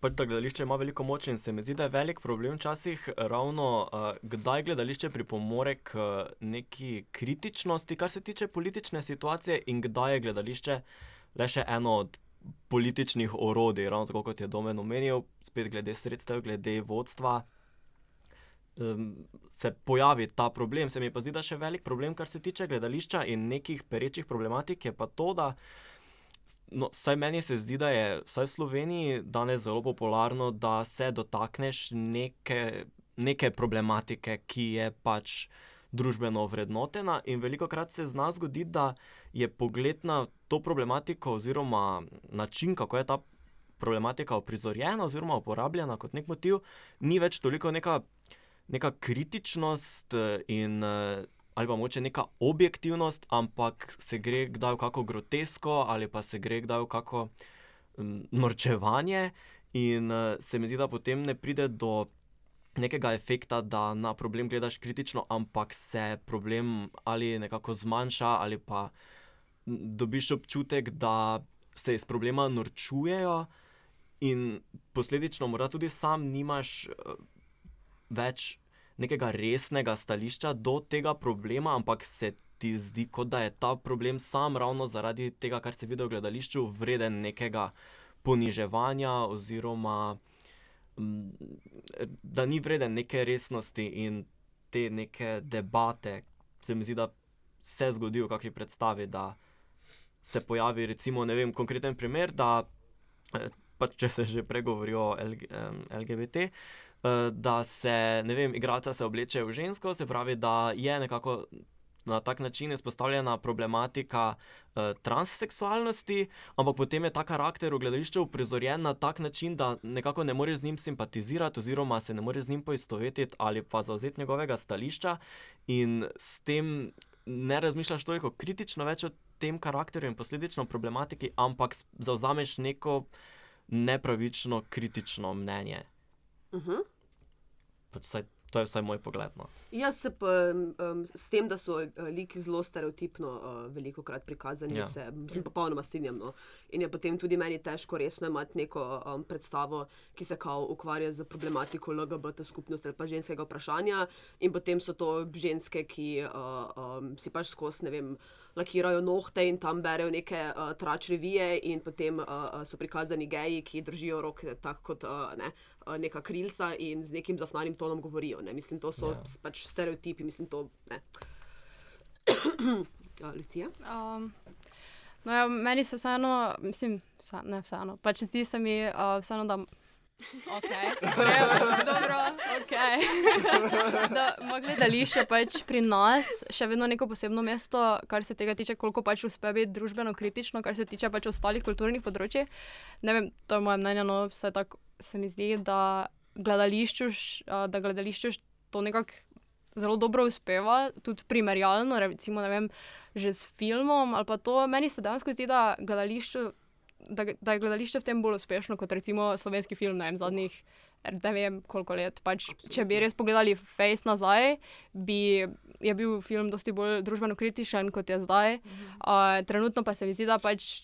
pač, da gledališče ima veliko moč in se mi zdi, da je velik problem včasih ravno, uh, kdaj gledališče pripomore k uh, neki kritičnosti, kar se tiče politične situacije, in kdaj je gledališče le še eno od političnih orodij, ravno tako kot je Domen omenil, spet glede sredstev, glede vodstva. Um, se pojavi ta problem, se mi pa zdi, da je še velik problem, kar se tiče gledališča in nekih perečih problematik, je pa to, da No, saj meni se zdi, da je vsaj v Sloveniji danes zelo popularno, da se dotakneš neke, neke problematike, ki je pač družbeno vrednotena, in veliko krat se zna zgoditi, da je pogled na to problematiko, oziroma način, kako je ta problematika uprizorjena, oziroma uporabljena kot nek motiv, ni več toliko neka, neka kritičnost in ali pa moče neka objektivnost, ampak se gre kdaj v kako grotesko, ali pa se gre kdaj v kako um, norčevanje, in uh, se mi zdi, da potem ne pride do nekega efekta, da na problem gledaš kritično, ampak se problem ali nekako zmanjša, ali pa dobiš občutek, da se iz problema norčujejo, in posledično morda tudi sam nimaš uh, več nekega resnega stališča do tega problema, ampak se ti zdi, kot da je ta problem sam ravno zaradi tega, kar se vidi v gledališču, vreden nekega poniževanja, oziroma da ni vreden neke resnosti in te neke debate. Se mi zdi, da se zgodi v kakšni predstavi, da se pojavi, recimo, ne vem, konkreten primer, da. Pač, če se že pregovori o LGBT, da se, ne vem, igralca se obleče v žensko, se pravi, da je nekako na tak način izpostavljena problematika uh, transseksualnosti, ampak potem je ta karakter v gledališču uprizorjen na tak način, da nekako ne moreš z njim simpatizirati, oziroma se ne moreš z njim poistovetiti ali pa zauzeti njegovega stališča, in s tem ne razmišljaš toliko kritično več o tem karakterju in posledično problematiki, ampak zauzameš neko nepravično, kritično mnenje. Uh -huh. vsaj, to je vsaj moj pogled. No. Jaz se pa um, s tem, da so liki zelo stereotipno uh, veliko krat prikazani, ja. se mislim, popolnoma strinjam. No. In je potem tudi meni težko resno imeti neko um, predstavo, ki se kao ukvarja z problematiko LGBT skupnosti ali pa ženskega vprašanja, in potem so to ženske, ki uh, um, si pač skozi ne vem lakirajo nohte in tam berejo neke uh, trač revije, in potem uh, so prikazani geji, ki držijo roke tako kot uh, ne, uh, neka krilca in z nekim zafnanim tonom govorijo. Ne? Mislim, to so Ja. yeah. pač stereotipi, mislim, to ne. *clears throat* Ja, Lucija? Um, no, ja, meni se vseeno, mislim, vse, ne vseeno. Pač zdi se mi uh, vseeno, da. Okay. Dobro, ok. da gledališče pač pri nas še vedno neko posebno mesto, kar se tega tiče, koliko pač uspe biti družbeno kritično, kar se tiče pač ostalih kulturnih področji. Ne vem, to je moje mnenje, no vse tako se mi zdi, da gledališču, da gledališču to nekako zelo dobro uspeva, tudi primerjalno, recimo, ne vem, že s filmom ali pa to. Meni se dejansko zdi, da, gledališču, da, da je gledališče v tem bolj uspešno kot recimo slovenski film, ne vem, zadnjih. Ne vem, koliko let. Pač, če bi res pogledali Face nazaj, bi je bil film dosti bolj družbeno kritičen kot je zdaj. Uh, trenutno pa se mi zdi, da pač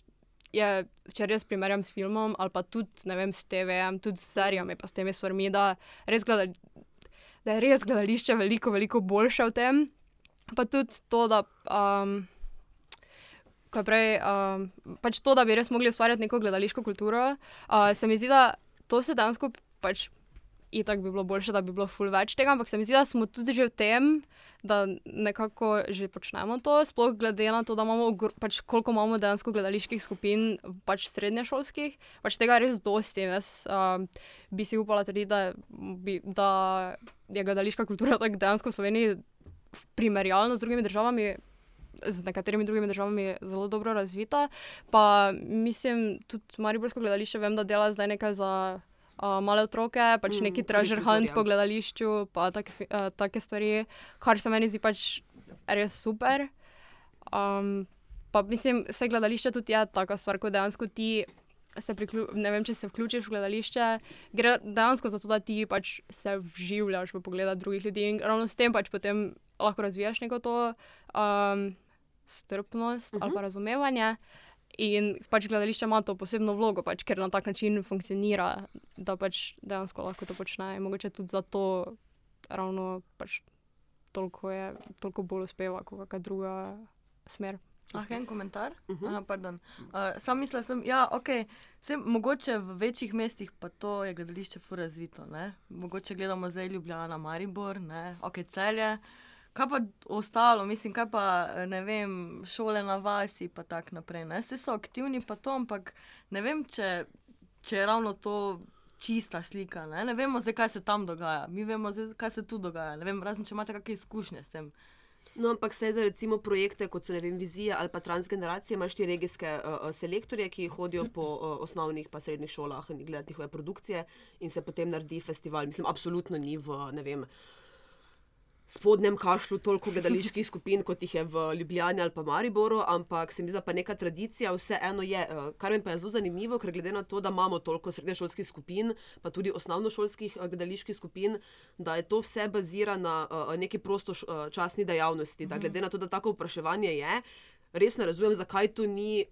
je, če res primerjam s filmom ali pa tudi vem, s TV-jem, tudi s serijami, pa s temi stvarmi, da, res gleda, da je res gledališče veliko, veliko boljše v tem. Pa tudi to, da. Um, Kaj prej, um, pač to, da bi res mogli ustvarjati neko gledališko kulturo, uh, se mi zdi, da to se dejansko pač itak bi bilo boljše, da bi bilo ful več tega, ampak se mi zdi, da smo tudi že v tem, da nekako že počnemo to, sploh glede na to, da imamo, pač koliko imamo dejansko gledaliških skupin, pač srednješolskih, pač tega res dosti. Jaz um, bi si upala trditi, da, bi- da je gledališka kultura tako dejansko v Sloveniji primerjalno z drugimi državami. Z nekaterimi drugimi državami zelo dobro razvita. Pa mislim, tudi Mariborsko gledališče vem, da dela zdaj nekaj za uh, male otroke, pač Mm, neki treasure hunt po gledališču, pa take, fi- uh, take stvari, kar se meni zdi pač res super. Um, pa mislim, vse gledališče tudi je taka stvar, ko dejansko ti. Se priklju, ne vem, če se vključiš v gledališče, gre dejansko za to, da ti pač se vživljaš v pogled drugih ljudi in ravno s tem pač potem lahko razvijaš neko to um, strpnost uh -huh. ali pa razumevanje. In pač gledališče ima to posebno vlogo, pač, ker na tak način funkcionira, da pač dejansko lahko to počne. In mogoče tudi zato ravno pač toliko, je, toliko bolj uspeva kot kakšna druga smer. Ah, en komentar. Uh -huh. Aha, pardon. uh, sam mislil sem, ja, ok, Vse, mogoče v večjih mestih pa to je gledališče fur razvito. Ne? Mogoče gledamo zdaj Ljubljana, Maribor, ne? ok, celje. Kaj pa ostalo, mislim, kaj pa ne vem, šole na vasi, pa tako naprej. Ne? Vse so aktivni, pa to, ampak ne vem, če, če je ravno to čista slika. Ne, ne vemo, zdaj, kaj se tam dogaja, mi vemo, kaj se tu dogaja. Ne vem, razen če imate kakšne izkušnje s tem. No, ampak se za recimo projekte, kot so vem, vizije ali pa transgeneracije, imaš ti regijske uh, selektorje, ki hodijo po uh, osnovnih pa srednjih šolah in gledajo njihove produkcije in se potem naredi festival. Mislim, absolutno ni v ne vem. Spodnjem kašlu toliko gledaliških skupin, kot jih je v Ljubljani ali pa Mariboru, ampak se mi zdi, da pa neka tradicija vseeno je. eh, Kar mi pa je zelo zanimivo, ker glede na to, da imamo toliko srednješolskih skupin, pa tudi osnovnošolskih eh, gledaliških skupin, da je to vse bazira na uh, neki prostočasni dejavnosti. Da glede na to, da tako vprašanje je, res ne razumem, zakaj to ni.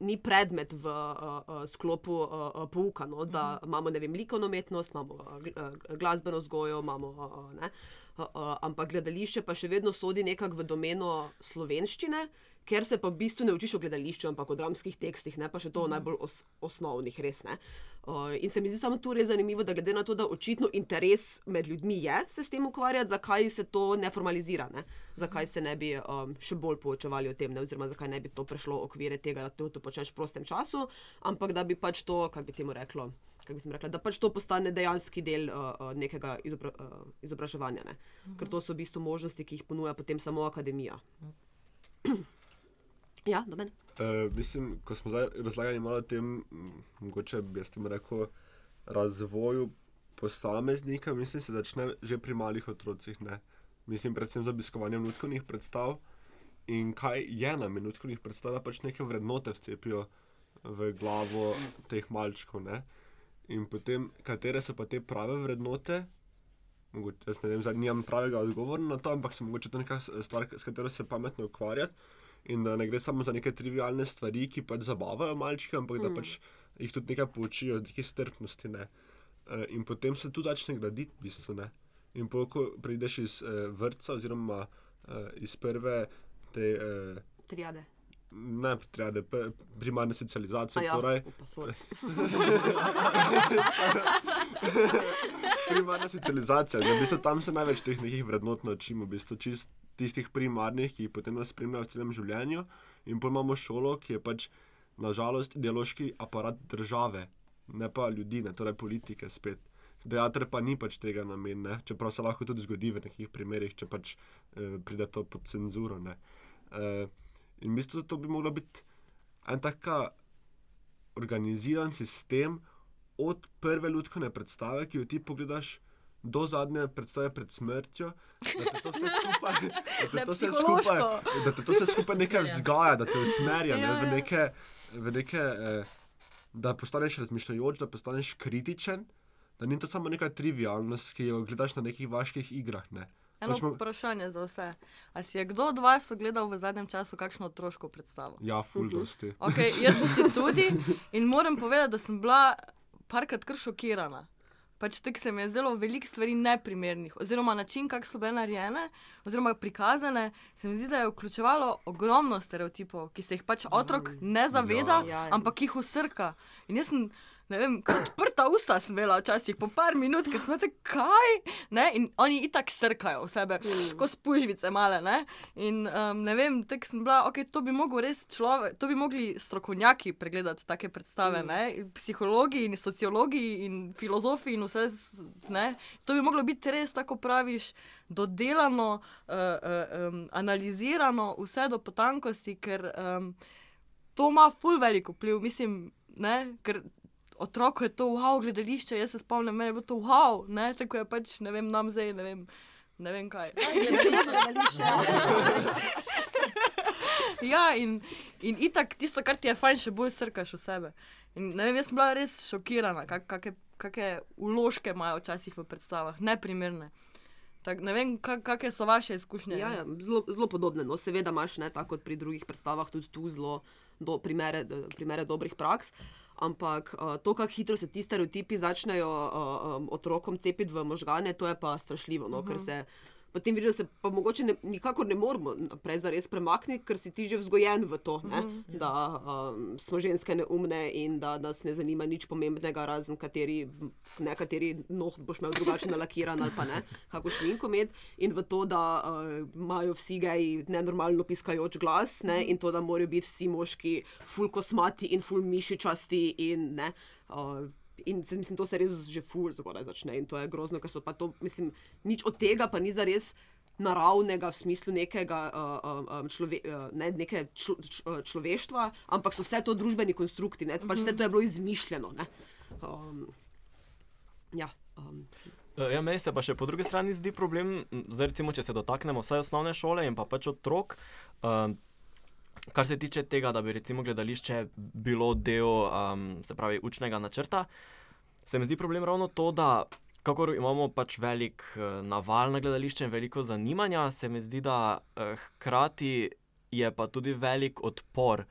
Ni predmet v uh, uh, sklopu uh, uh, pouka, no? da imamo ne vem, likovno umetnost, imamo uh, gl- glasbeno vzgojo, imamo, ne, uh, uh, ampak gledališče pa še vedno sodi nekako v domeno slovenščine, ker se pa v bistvu ne učiš o gledališču, ampak o dramskih tekstih, ne pa še to o najbolj os osnovnih, res ne. Uh, in se mi zdi samo tu res zanimivo, da glede na to, da očitno interes med ljudmi je se s tem ukvarjati, zakaj se to ne formalizira, ne? zakaj se ne bi um, še bolj poučevali o tem, ne? oziroma zakaj ne bi to prešlo okvire tega, da to, to počneš v prostem času, ampak da bi pač to, kako bi temu reklo. Rekla, da pač to postane dejanski del uh, uh, nekega izobra, uh, izobraževanja. Ne? Ker to so v bistvu možnosti, ki jih ponuja potem samo akademija. *clears throat* ja, do mene. Uh, mislim, ko smo razlagali malo o tem, mogoče bi jaz temu rekel, razvoju posameznika, mislim, se začne že pri malih otrocih. Ne? Mislim, predvsem z obiskovanjem nutkovnih predstav. In kaj je namen nutkovnih predstav, da pač neke vrednote vcepijo v glavo teh malčkov. Ne? In potem, katere so pa te prave vrednote? Mogoče, jaz ne vem, zdaj nimam pravega odgovora na to, ampak se mogoče to neka s- stvar, s katero se pametno ukvarjati. In da ne gre samo za neke trivialne stvari, ki pač zabavajo malčke, ampak mm. da pač jih tudi nekaj poučijo, neke strpnosti. Ne? E, in potem se tu začne graditi, v bistvu. Ne? In pol, ko prideš iz e, vrca, oziroma e, iz prve te. E, Triade. ne triade, primarne socializacije. Ja, Torej, *laughs* primarna socializacija. V bistvu, tam se največ teh nekih vrednot naučimo, v bistvu, čist tistih primarnih, ki jih potem nas spremljajo v celem življenju. In potem imamo šolo, ki je pač nažalost ideološki aparat države, ne pa ljudi, ne torej politike spet. Teater pa ni pač tega namen, ne? čeprav se lahko tudi zgodi v nekih primerih, če pač eh, pride to pod cenzuro. ne. Eh, in v bistvu to bi moglo biti en taka organiziran sistem, od prve ljudske predstave, ki jo ti pogledaš, do zadnje predstave pred smrtjo, da te to vse skupaj, *laughs* da te to vse skupaj, da te to vse skupaj nekaj vzgaja, da te usmerja ne, Ja, v ja. neke, v neke eh, da postaneš razmišljajoč, da postaneš kritičen. Da ni to samo neka trivialnost, ki jo gledaš na nekih vaških igrah. Ne. Eno Pač vprašanje za vse. A si je kdo od vas ogledal v zadnjem času kakšno otroško predstavo? Ja, full dosti. Okay, jaz sem si tudi in moram povedati, da sem bila parkrat kar šokirana. Pač tek se mi je zelo veliko stvari neprimernih, oziroma način, kako so bile narejene, oziroma prikazane, se mi zdi, da je vključevalo ogromno stereotipov, ki se jih pač otrok ne zaveda, Ja, ja. ampak jih usrka. In jaz sem, ne vem, odprta usta sem imela včasih po par minut, ker smo rekli, kaj. Ne? In oni itak srkajo v sebe, kot spužvice male. Ne? In um, ne vem, tek sem bila, ok, to bi mogel res človek, to bi mogli strokovnjaki pregledati take predstave, mm. psihologi in sociologi in filozofi in vse. Ne? To bi moglo biti res, tako praviš, dodelano, uh, uh, um, analizirano, vse do potankosti, ker um, to ima ful veliko vpliv. Mislim, ne, ker otroku je to wow, gledališče, jaz se spomnim, meni je bilo to wow, ne, tako je pač, ne vem, nam zdaj, ne vem, ne vem kaj. *laughs* Ja, in, in itak tisto, kar ti je fajn, še bolj srkaš v sebe. In, ne vem, jaz sem bila res šokirana, kak, kake, kake uložke imajo včasih v predstavah, neprimerne. Tak, ne vem, kak, kakšne so vaše izkušnje. Ja, ja, zelo, zelo podobne. No. Seveda imaš ne tako kot pri drugih predstavah tudi tu zelo do, primere, primere dobrih praks. Ampak uh, to, kako hitro se ti stereotipi začnejo uh, um, otrokom cepiti v možgane, to je pa strašljivo. No, uh -huh. Ker se potem vidiš, da se pa mogoče ne, nikakor ne moramo naprej zares premakniti, ker si ti že vzgojen v to, ne, uh -huh. da um, smo ženske neumne in da nas ne zanima nič pomembnega, razen kateri, ne, kateri noht boš imel drugače nalakiran ali pa ne, kako šminko imeti. In v to, da uh, imajo vsi geji nenormalno piskajoč glas ne, in to, da morajo biti vsi moški ful kosmati in ful mišičasti in ne. Uh, In mislim, to se res že ful zgodaj začne in to je grozno, ker so pa to, mislim, nič od tega pa ni za res naravnega v smislu nekega uh, um, člove, uh, ne, neke člo, č, uh, človeštva, ampak so vse to družbeni konstrukti, ne, pač vse to je bilo izmišljeno. Ne. Um, ja, um, Ja, meni se pa še po drugi strani zdi problem, zdaj recimo, če se dotaknemo vsaj osnovne šole in pa pač otrok. Um, kar se tiče tega, da bi recimo gledališče bilo del um, se pravi učnega načrta, se mi zdi problem ravno to, da kakor imamo pač velik uh, naval na gledališče in veliko zanimanja, se mi zdi, da uh, hkrati je pa tudi velik odpor.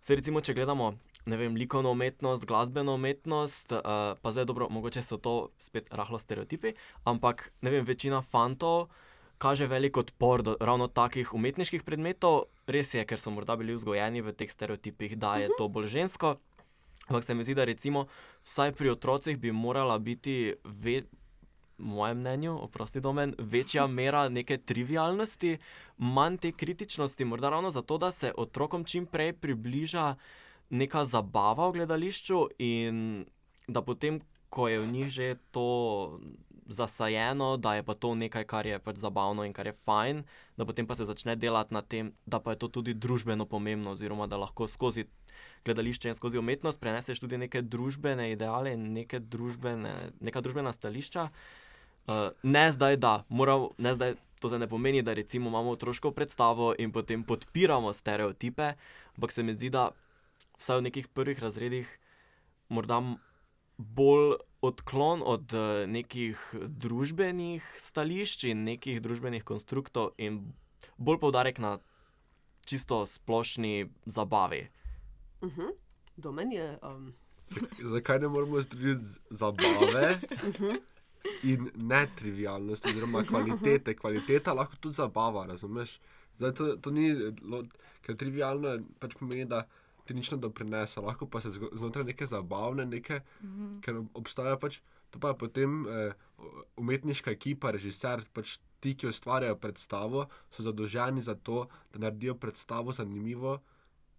Se recimo, če gledamo ne vem, likovno umetnost, glasbeno umetnost, uh, pa zdaj dobro, mogoče so to spet rahlo stereotipi, ampak ne vem, večina fantov kaže velik odpor do ravno takih umetniških predmetov. Res je, ker so morda bili vzgojeni v teh stereotipih, da je to bolj žensko. Ampak se mi zdi, da recimo vsaj pri otrocih bi morala biti, ve, v mojem mnenju, oprosti domen, večja *laughs* mera neke trivialnosti, manj te kritičnosti, morda ravno zato, da se otrokom čim prej približa neka zabava v gledališču in da potem, ko je v njih že to zasajeno, da je pa to nekaj, kar je pač zabavno in kar je fajn, da potem pa se začne delati na tem, da pa je to tudi družbeno pomembno, oziroma da lahko skozi gledališče in skozi umetnost preneseš tudi neke družbene ideale in neke družbene, neka družbena stališča. Uh, ne zdaj, da moral, ne zdaj, to zdaj ne pomeni, da recimo imamo otroško predstavo in potem podpiramo stereotipe, ampak se mi zdi, da vsaj v nekih prvih razredih morda bolj odklon od uh, nekih družbenih stališč in nekih družbenih konstruktov in bolj poudarek na čisto splošni zabavi. uh -huh. Domen je. Um, Zak- Zakaj ne moramo združiti zabave in netrivialnosti, oziroma kvalitete? Kvaliteta lahko tudi zabava, razumeš? Zdaj, to, to ni, ker trivialno pač pomeni, da ti nič ne doprinese, lahko pa se znotraj neke zabavne, neke, mm -hmm. ker ob- obstaja pač, to pa je potem eh, umetniška ekipa, režiser, pač ti, ki ustvarjajo predstavo, so zadolženi za to, da naredijo predstavo zanimivo.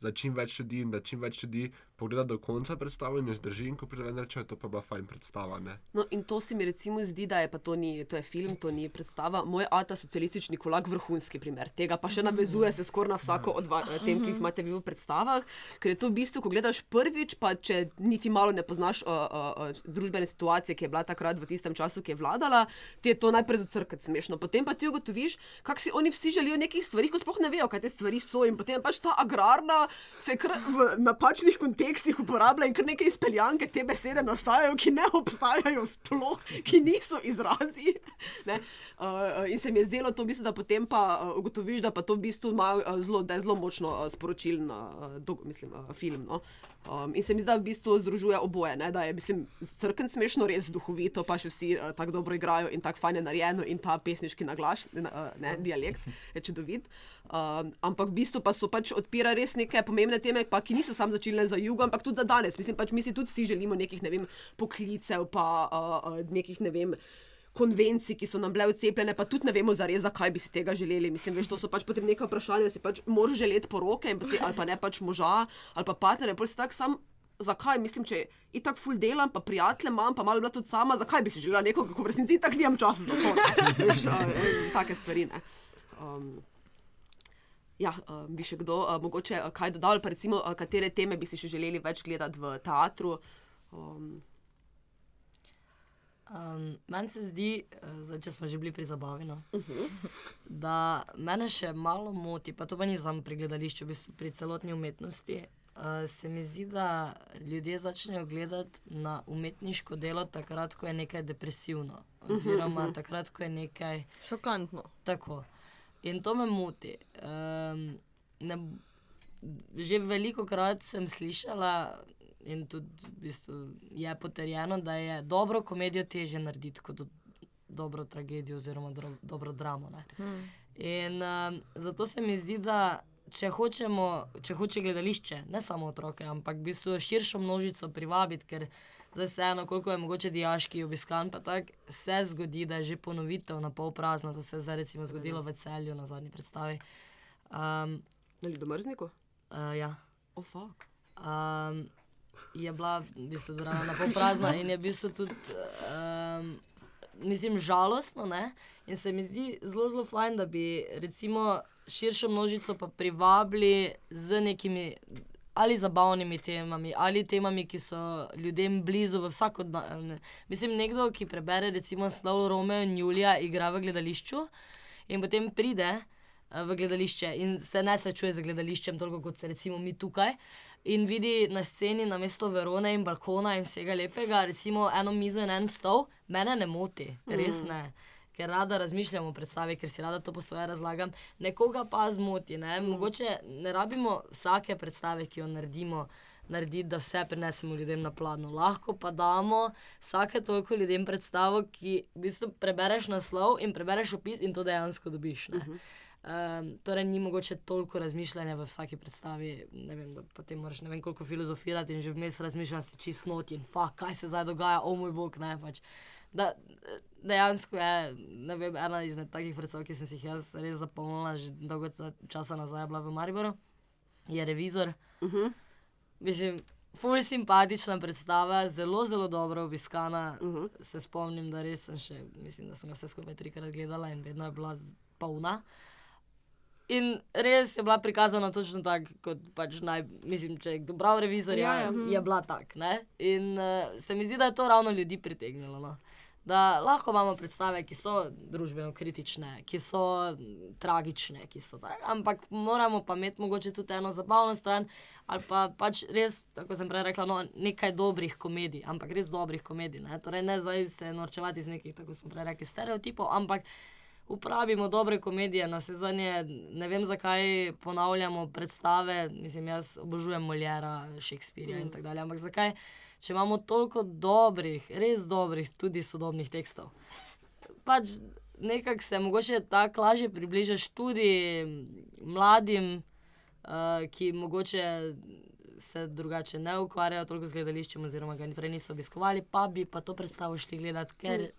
Za čim več ljudi in da čim več ljudi pogleda do konca predstave in jo zdrži, in ko pride ven, reče, to pa je bila fajn predstava. Ne? No, in to se mi recimo zdi, da je pa to, ni, to je film, to ni predstava. Moj ata, socialistični kulak, vrhunski primer tega, pa še navezuje se skoraj na vsako od va- tem, ki jih imate vi v predstavah. Ker je to v bistvu, ko gledaš prvič, pa če niti malo ne poznaš uh, uh, uh, družbene situacije, ki je bila takrat v tistem času, ki je vladala, ti je to najprej zacrkati smešno. Potem pa ti ugotoviš, kako si oni vsi želijo nekih stvari, ko sploh ne vejo, kaj te stvari so. In potem pač ta agrarna se kar v napačnih kontekstih uporablja in kar neke izpeljanke te besede nastajajo, ki ne obstajajo sploh, ki niso izrazi. Uh, in se mi je zdelo to v bistvu, da potem pa uh, ugotoviš, da pa to v bistvu ima uh, zelo, da je zelo močno uh, sporočilen uh, uh, film. No? Um, in se mi zdi, da v bistvu združuje oboje, ne? da je mislim, crkven smešno, res duhovito, pa še vsi uh, tako dobro igrajo in tako fajn je narejeno in ta pesniški naglas, ne, uh, ne, dialekt je čudovit. Um, ampak v bistvu pa so pač odpira res neke pomembne teme, pa, ki niso samo začele za jugo, ampak tudi za danes. Mislim, pač mi si tudi vsi želimo nekih ne vem, poklicev, pa uh, nekih ne vem. Konvencij, ki so nam bile odcepljene, pa tudi ne vemo, zares, zakaj bi si tega želeli. Mislim, veš, to so pač potem neka vprašanja, si pač moraš želeti poroke, potem, ali pa ne pač moža, ali pa partnerja. Pol si tak sam, zakaj? Mislim, če itak ful delam, pa prijatelje imam, pa malo bila tudi sama, zakaj bi si želela nekoga, ko v resnici tako nimam časa za to. *laughs* Veš, in take stvari. Ne? Um, Ja, uh, bi še kdo uh, mogoče uh, kaj dodal, pa recimo, uh, katere teme bi si še želeli več gledati v teatru? Um, Um, meni se zdi, eh, zdaj, če smo že bili pri zabavi, no, *laughs* da mene še malo moti, pa to pa ni samo pri gledališču, v bistvu pri celotni umetnosti. Uh, se mi zdi, da ljudje začnejo gledati na umetniško delo takrat, ko je nekaj depresivno, oziroma takrat, ko je nekaj Šokantno. Tako. In to me moti. Um, ne, že veliko krat sem slišala, in tudi v bistvu je potrjeno, da je dobro komedijo teže narediti kot do, dobro tragedijo oziroma dro, dobro dramo. Ne. In um, zato se mi zdi, da če hočemo, če hoče gledališče, ne samo otroke, ampak v bistvu širšo množico privabiti, ker zdaj vseeno, koliko je mogoče dijaški obiskan, pa tako se zgodi, da je že ponovitev na pol prazna, to se je zdaj recimo zgodilo v celju na zadnji predstavi. Um, na Ljudomrzniku? uh, ja. O, oh, fuck. um, je bila v bistvu dvorana na pol prazna in je v bistvu tudi, um, mislim, žalostno. Ne? In se mi zdi zelo, zelo fajn, da bi recimo širšo množico pa privabili z nekimi. Ali zabavnimi temami, ali temami, ki so ljudem blizu v vsakodnevnem. Mislim, nekdo, ki prebere recimo naslov Romeo in Julija, igra v gledališču in potem pride eh, v gledališče in se ne srečuje z gledališčem, toliko kot se recimo mi tukaj. In vidi na sceni na mesto Verone in balkona in vsega lepega, recimo eno mizo in en stol, mene ne moti, res ne. Ker rada razmišljam o predstavi, ker si rada to po svoje razlagam, nekoga pa zmoti. Ne? Mogoče ne rabimo vsake predstave, ki jo naredimo, narediti, da vse prenesemo ljudem na pladnjo. Lahko pa damo vsake toliko ljudem predstavo, ki v bistvu prebereš naslov in prebereš opis in to dejansko dobiš. ne. Um, torej, ni mogoče toliko razmišljanja v vsaki predstavi, ne vem, da potem moraš ne vem koliko filozofirati in že vmes razmišljati, si čist not in fa, kaj se zdaj dogaja, o moj bog, ne pač. Da, dejansko je vem, ena izmed takih predstav, ki sem si jih jaz res zapomnila, že dolgo časa nazaj bila v Mariboru, je revizor. Uh -huh. Mislim, ful simpatična predstava, zelo, zelo dobro obiskana. Uh Mhm. -huh. Se spomnim, da res sem še, mislim, da sem ga vse skupaj trikrat gledala in vedno je bila polna. In res je bila prikazana točno tako, kot pač naj, mislim, če je kdo bral revizorja, Ja, ja, ja. je bila tak. Ne? In uh, se mi zdi, da je to ravno ljudi pritegnilo. No? Da lahko imamo predstave, ki so družbeno kritične, ki so mm, tragične, ki so tak, ampak moramo pa imeti mogoče tudi eno zabavno stran, ali pa pač res, tako sem prej rekla, no, nekaj dobrih komedij, ampak res dobrih komedij. Ne? Torej, ne zdaj se norčevati iz nekih, tako smo prej rekli, stereotipov, ampak uporabimo dobre komedije, na vse zadnje, ne vem zakaj ponavljamo predstave, mislim, jaz obožujem Moljera, Shakespearea in tako dalje, ampak zakaj, če imamo toliko dobrih, res dobrih, tudi sodobnih tekstov. Pač nekako se mogoče tako lažje približaš tudi mladim, uh, ki mogoče se drugače ne ukvarjajo toliko z gledališčem, oziroma ga prej niso obiskovali, pa bi pa to predstavo šli gledati, ker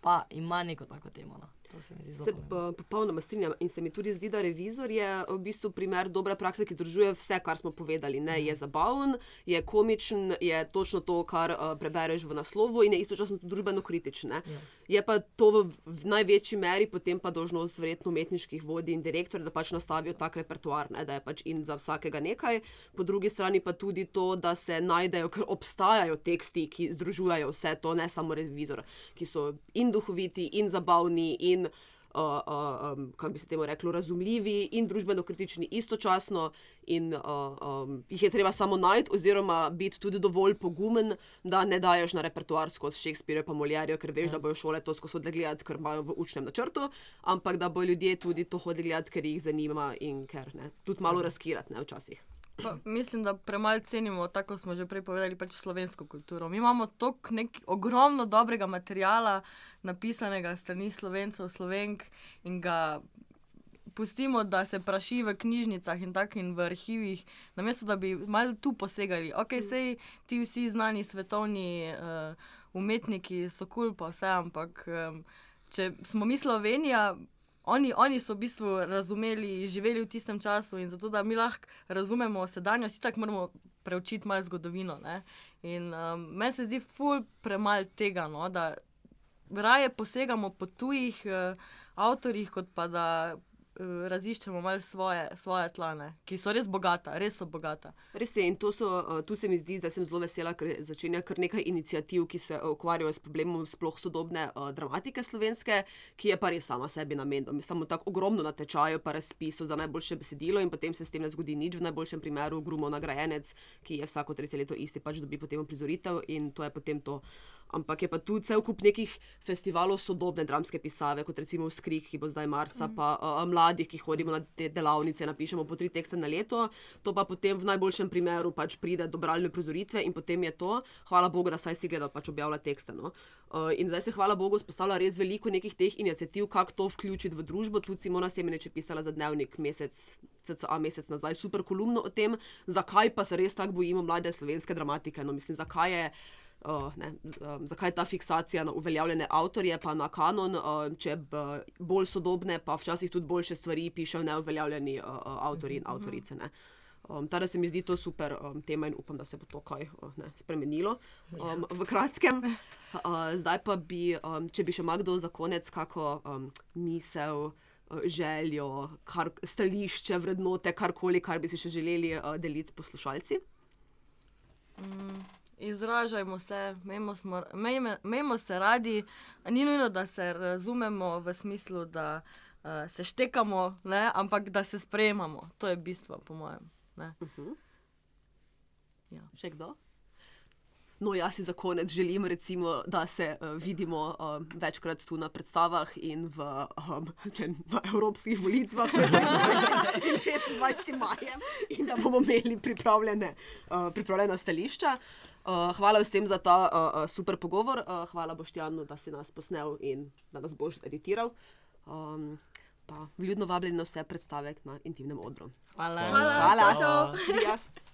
pa ima neko tako temo. No. To se mi zdi zelo Se pa popolnoma strinjam in se mi tudi zdi, da revizor je v bistvu primer dobre prakse, ki združuje vse, kar smo povedali. Ne? Je zabaven, je komičen, je točno to, kar uh, prebereš v naslovu in je istočasno tudi družbeno kritičen. Ja. Je pa to v, v največji meri potem pa dožnost verjetno umetniških vodij in direktorjev, da pač nastavijo tak repertoar, ne? da je pač in za vsakega nekaj, po drugi strani pa tudi to, da se najdejo, ker obstajajo teksti, ki združujejo vse to, ne samo revizor, ki so in duhoviti, in zabavni, in uh, um, kako bi se temu reklo, razumljivi in družbeno kritični istočasno, in uh, um, jih je treba samo najti, oziroma biti tudi dovolj pogumen, da ne daješ na repertoar skozi Shakespeare pa Moljerja, ker veš, da bojo šole to skozi hodile gledati, ker imajo v učnem načrtu, ampak da bojo ljudje tudi to hodili gledati, ker jih zanima in ker ne, tudi malo razkirati, ne včasih. Pa, mislim, da premalo cenimo, tako smo že prej povedali, pač slovensko kulturo. Mi imamo toliko ogromno dobrega materiala, napisanega strani slovencev, slovenk in ga pustimo, da se praši v knjižnicah in tako in v arhivih, namesto da bi malo tu posegali. Ok, sej ti vsi znani svetovni uh, umetniki so kul, cool, pa vse, ampak um, če smo mi Slovenija. Oni, oni so v bistvu razumeli, živeli v tistem času in zato, da mi lahko razumemo sedanjost, tako moramo preučiti malo zgodovino. Ne? In um, meni se zdi ful premalo tega, no, da raje posegamo po tujih uh, avtorjih, kot pa da uh, raziščemo malo svoje, svoje tlane, ki so res bogata, res so bogata. Res je, in to so, uh, tu se mi zdi, da sem zelo vesela, ker začenja kar nekaj inicijativ, ki se uh, ukvarjajo s problemom sploh sodobne uh, dramatike slovenske, ki je pa res sama sebi namenjena. Mi imamo tako ogromno natečajev, pa razpisov za najboljše besedilo in potem se s tem ne zgodi nič. V najboljšem primeru Grumo nagrajenec, ki je vsako tretje leto isti, pač dobi potem prizoritev in to je potem to. Ampak je pa tu cel kup nekih festivalov sodobne dramske pisave, kot recimo Skrik, ki bo zdaj marca, pa uh, mladih, ki hodimo na te delavnice, napišemo po tri tekste na leto. To pa potem v najboljšem primeru pač pride do bralne prizoritve in potem je to. Hvala Bogu, da saj si gledal, pač objavlja tekste. No? Uh, in zdaj se, hvala Bogu, spostavlja res veliko nekih teh inicijativ, kako to vključiti v družbo. Tudi Simona Semenič je pisala za dnevnik mesec. CCA mesec nazaj, super kolumno o tem, zakaj pa se res tako bojimo mlade slovenske dramatike. No, mislim, zakaj je uh, ne, um, zakaj ta fiksacija na uveljavljene avtorje, pa na kanon, uh, če b, bolj sodobne, pa včasih tudi boljše stvari pišejo neuveljavljeni uh, avtori in avtorice. Ne. Um, Tada se mi zdi to super um, tema in upam, da se bo to kaj uh, ne, spremenilo um, v kratkem. Uh, zdaj pa bi, um, če bi še ima kdo za konec, kako um, misel, željo, kar, stališče, vrednote, karkoli, kar bi si še želeli uh, deliti s poslušalci. Izražajmo se, mejmo, smo, mejme, mejmo se radi, ni nujno, da se razumemo v smislu, da uh, se štekamo, ne, ampak da se sprejemamo. To je bistvo, po mojem. Ne. Še kdo? No, jaz si za konec želim, recimo, da se uh, vidimo um, večkrat tu na predstavah in v, um, če, na evropskih volitvah med *laughs* 26. majem in da bomo imeli pripravljene, uh, pripravljena stališča. Uh, hvala vsem za ta uh, super pogovor, uh, hvala Boštjanu, da si nas posnel in da nas boš editiral. Um, pa vljudno vabljeni na vse predstave na intimnem odru. Hvala. Hvala, Hvala. čau, čau. Adios.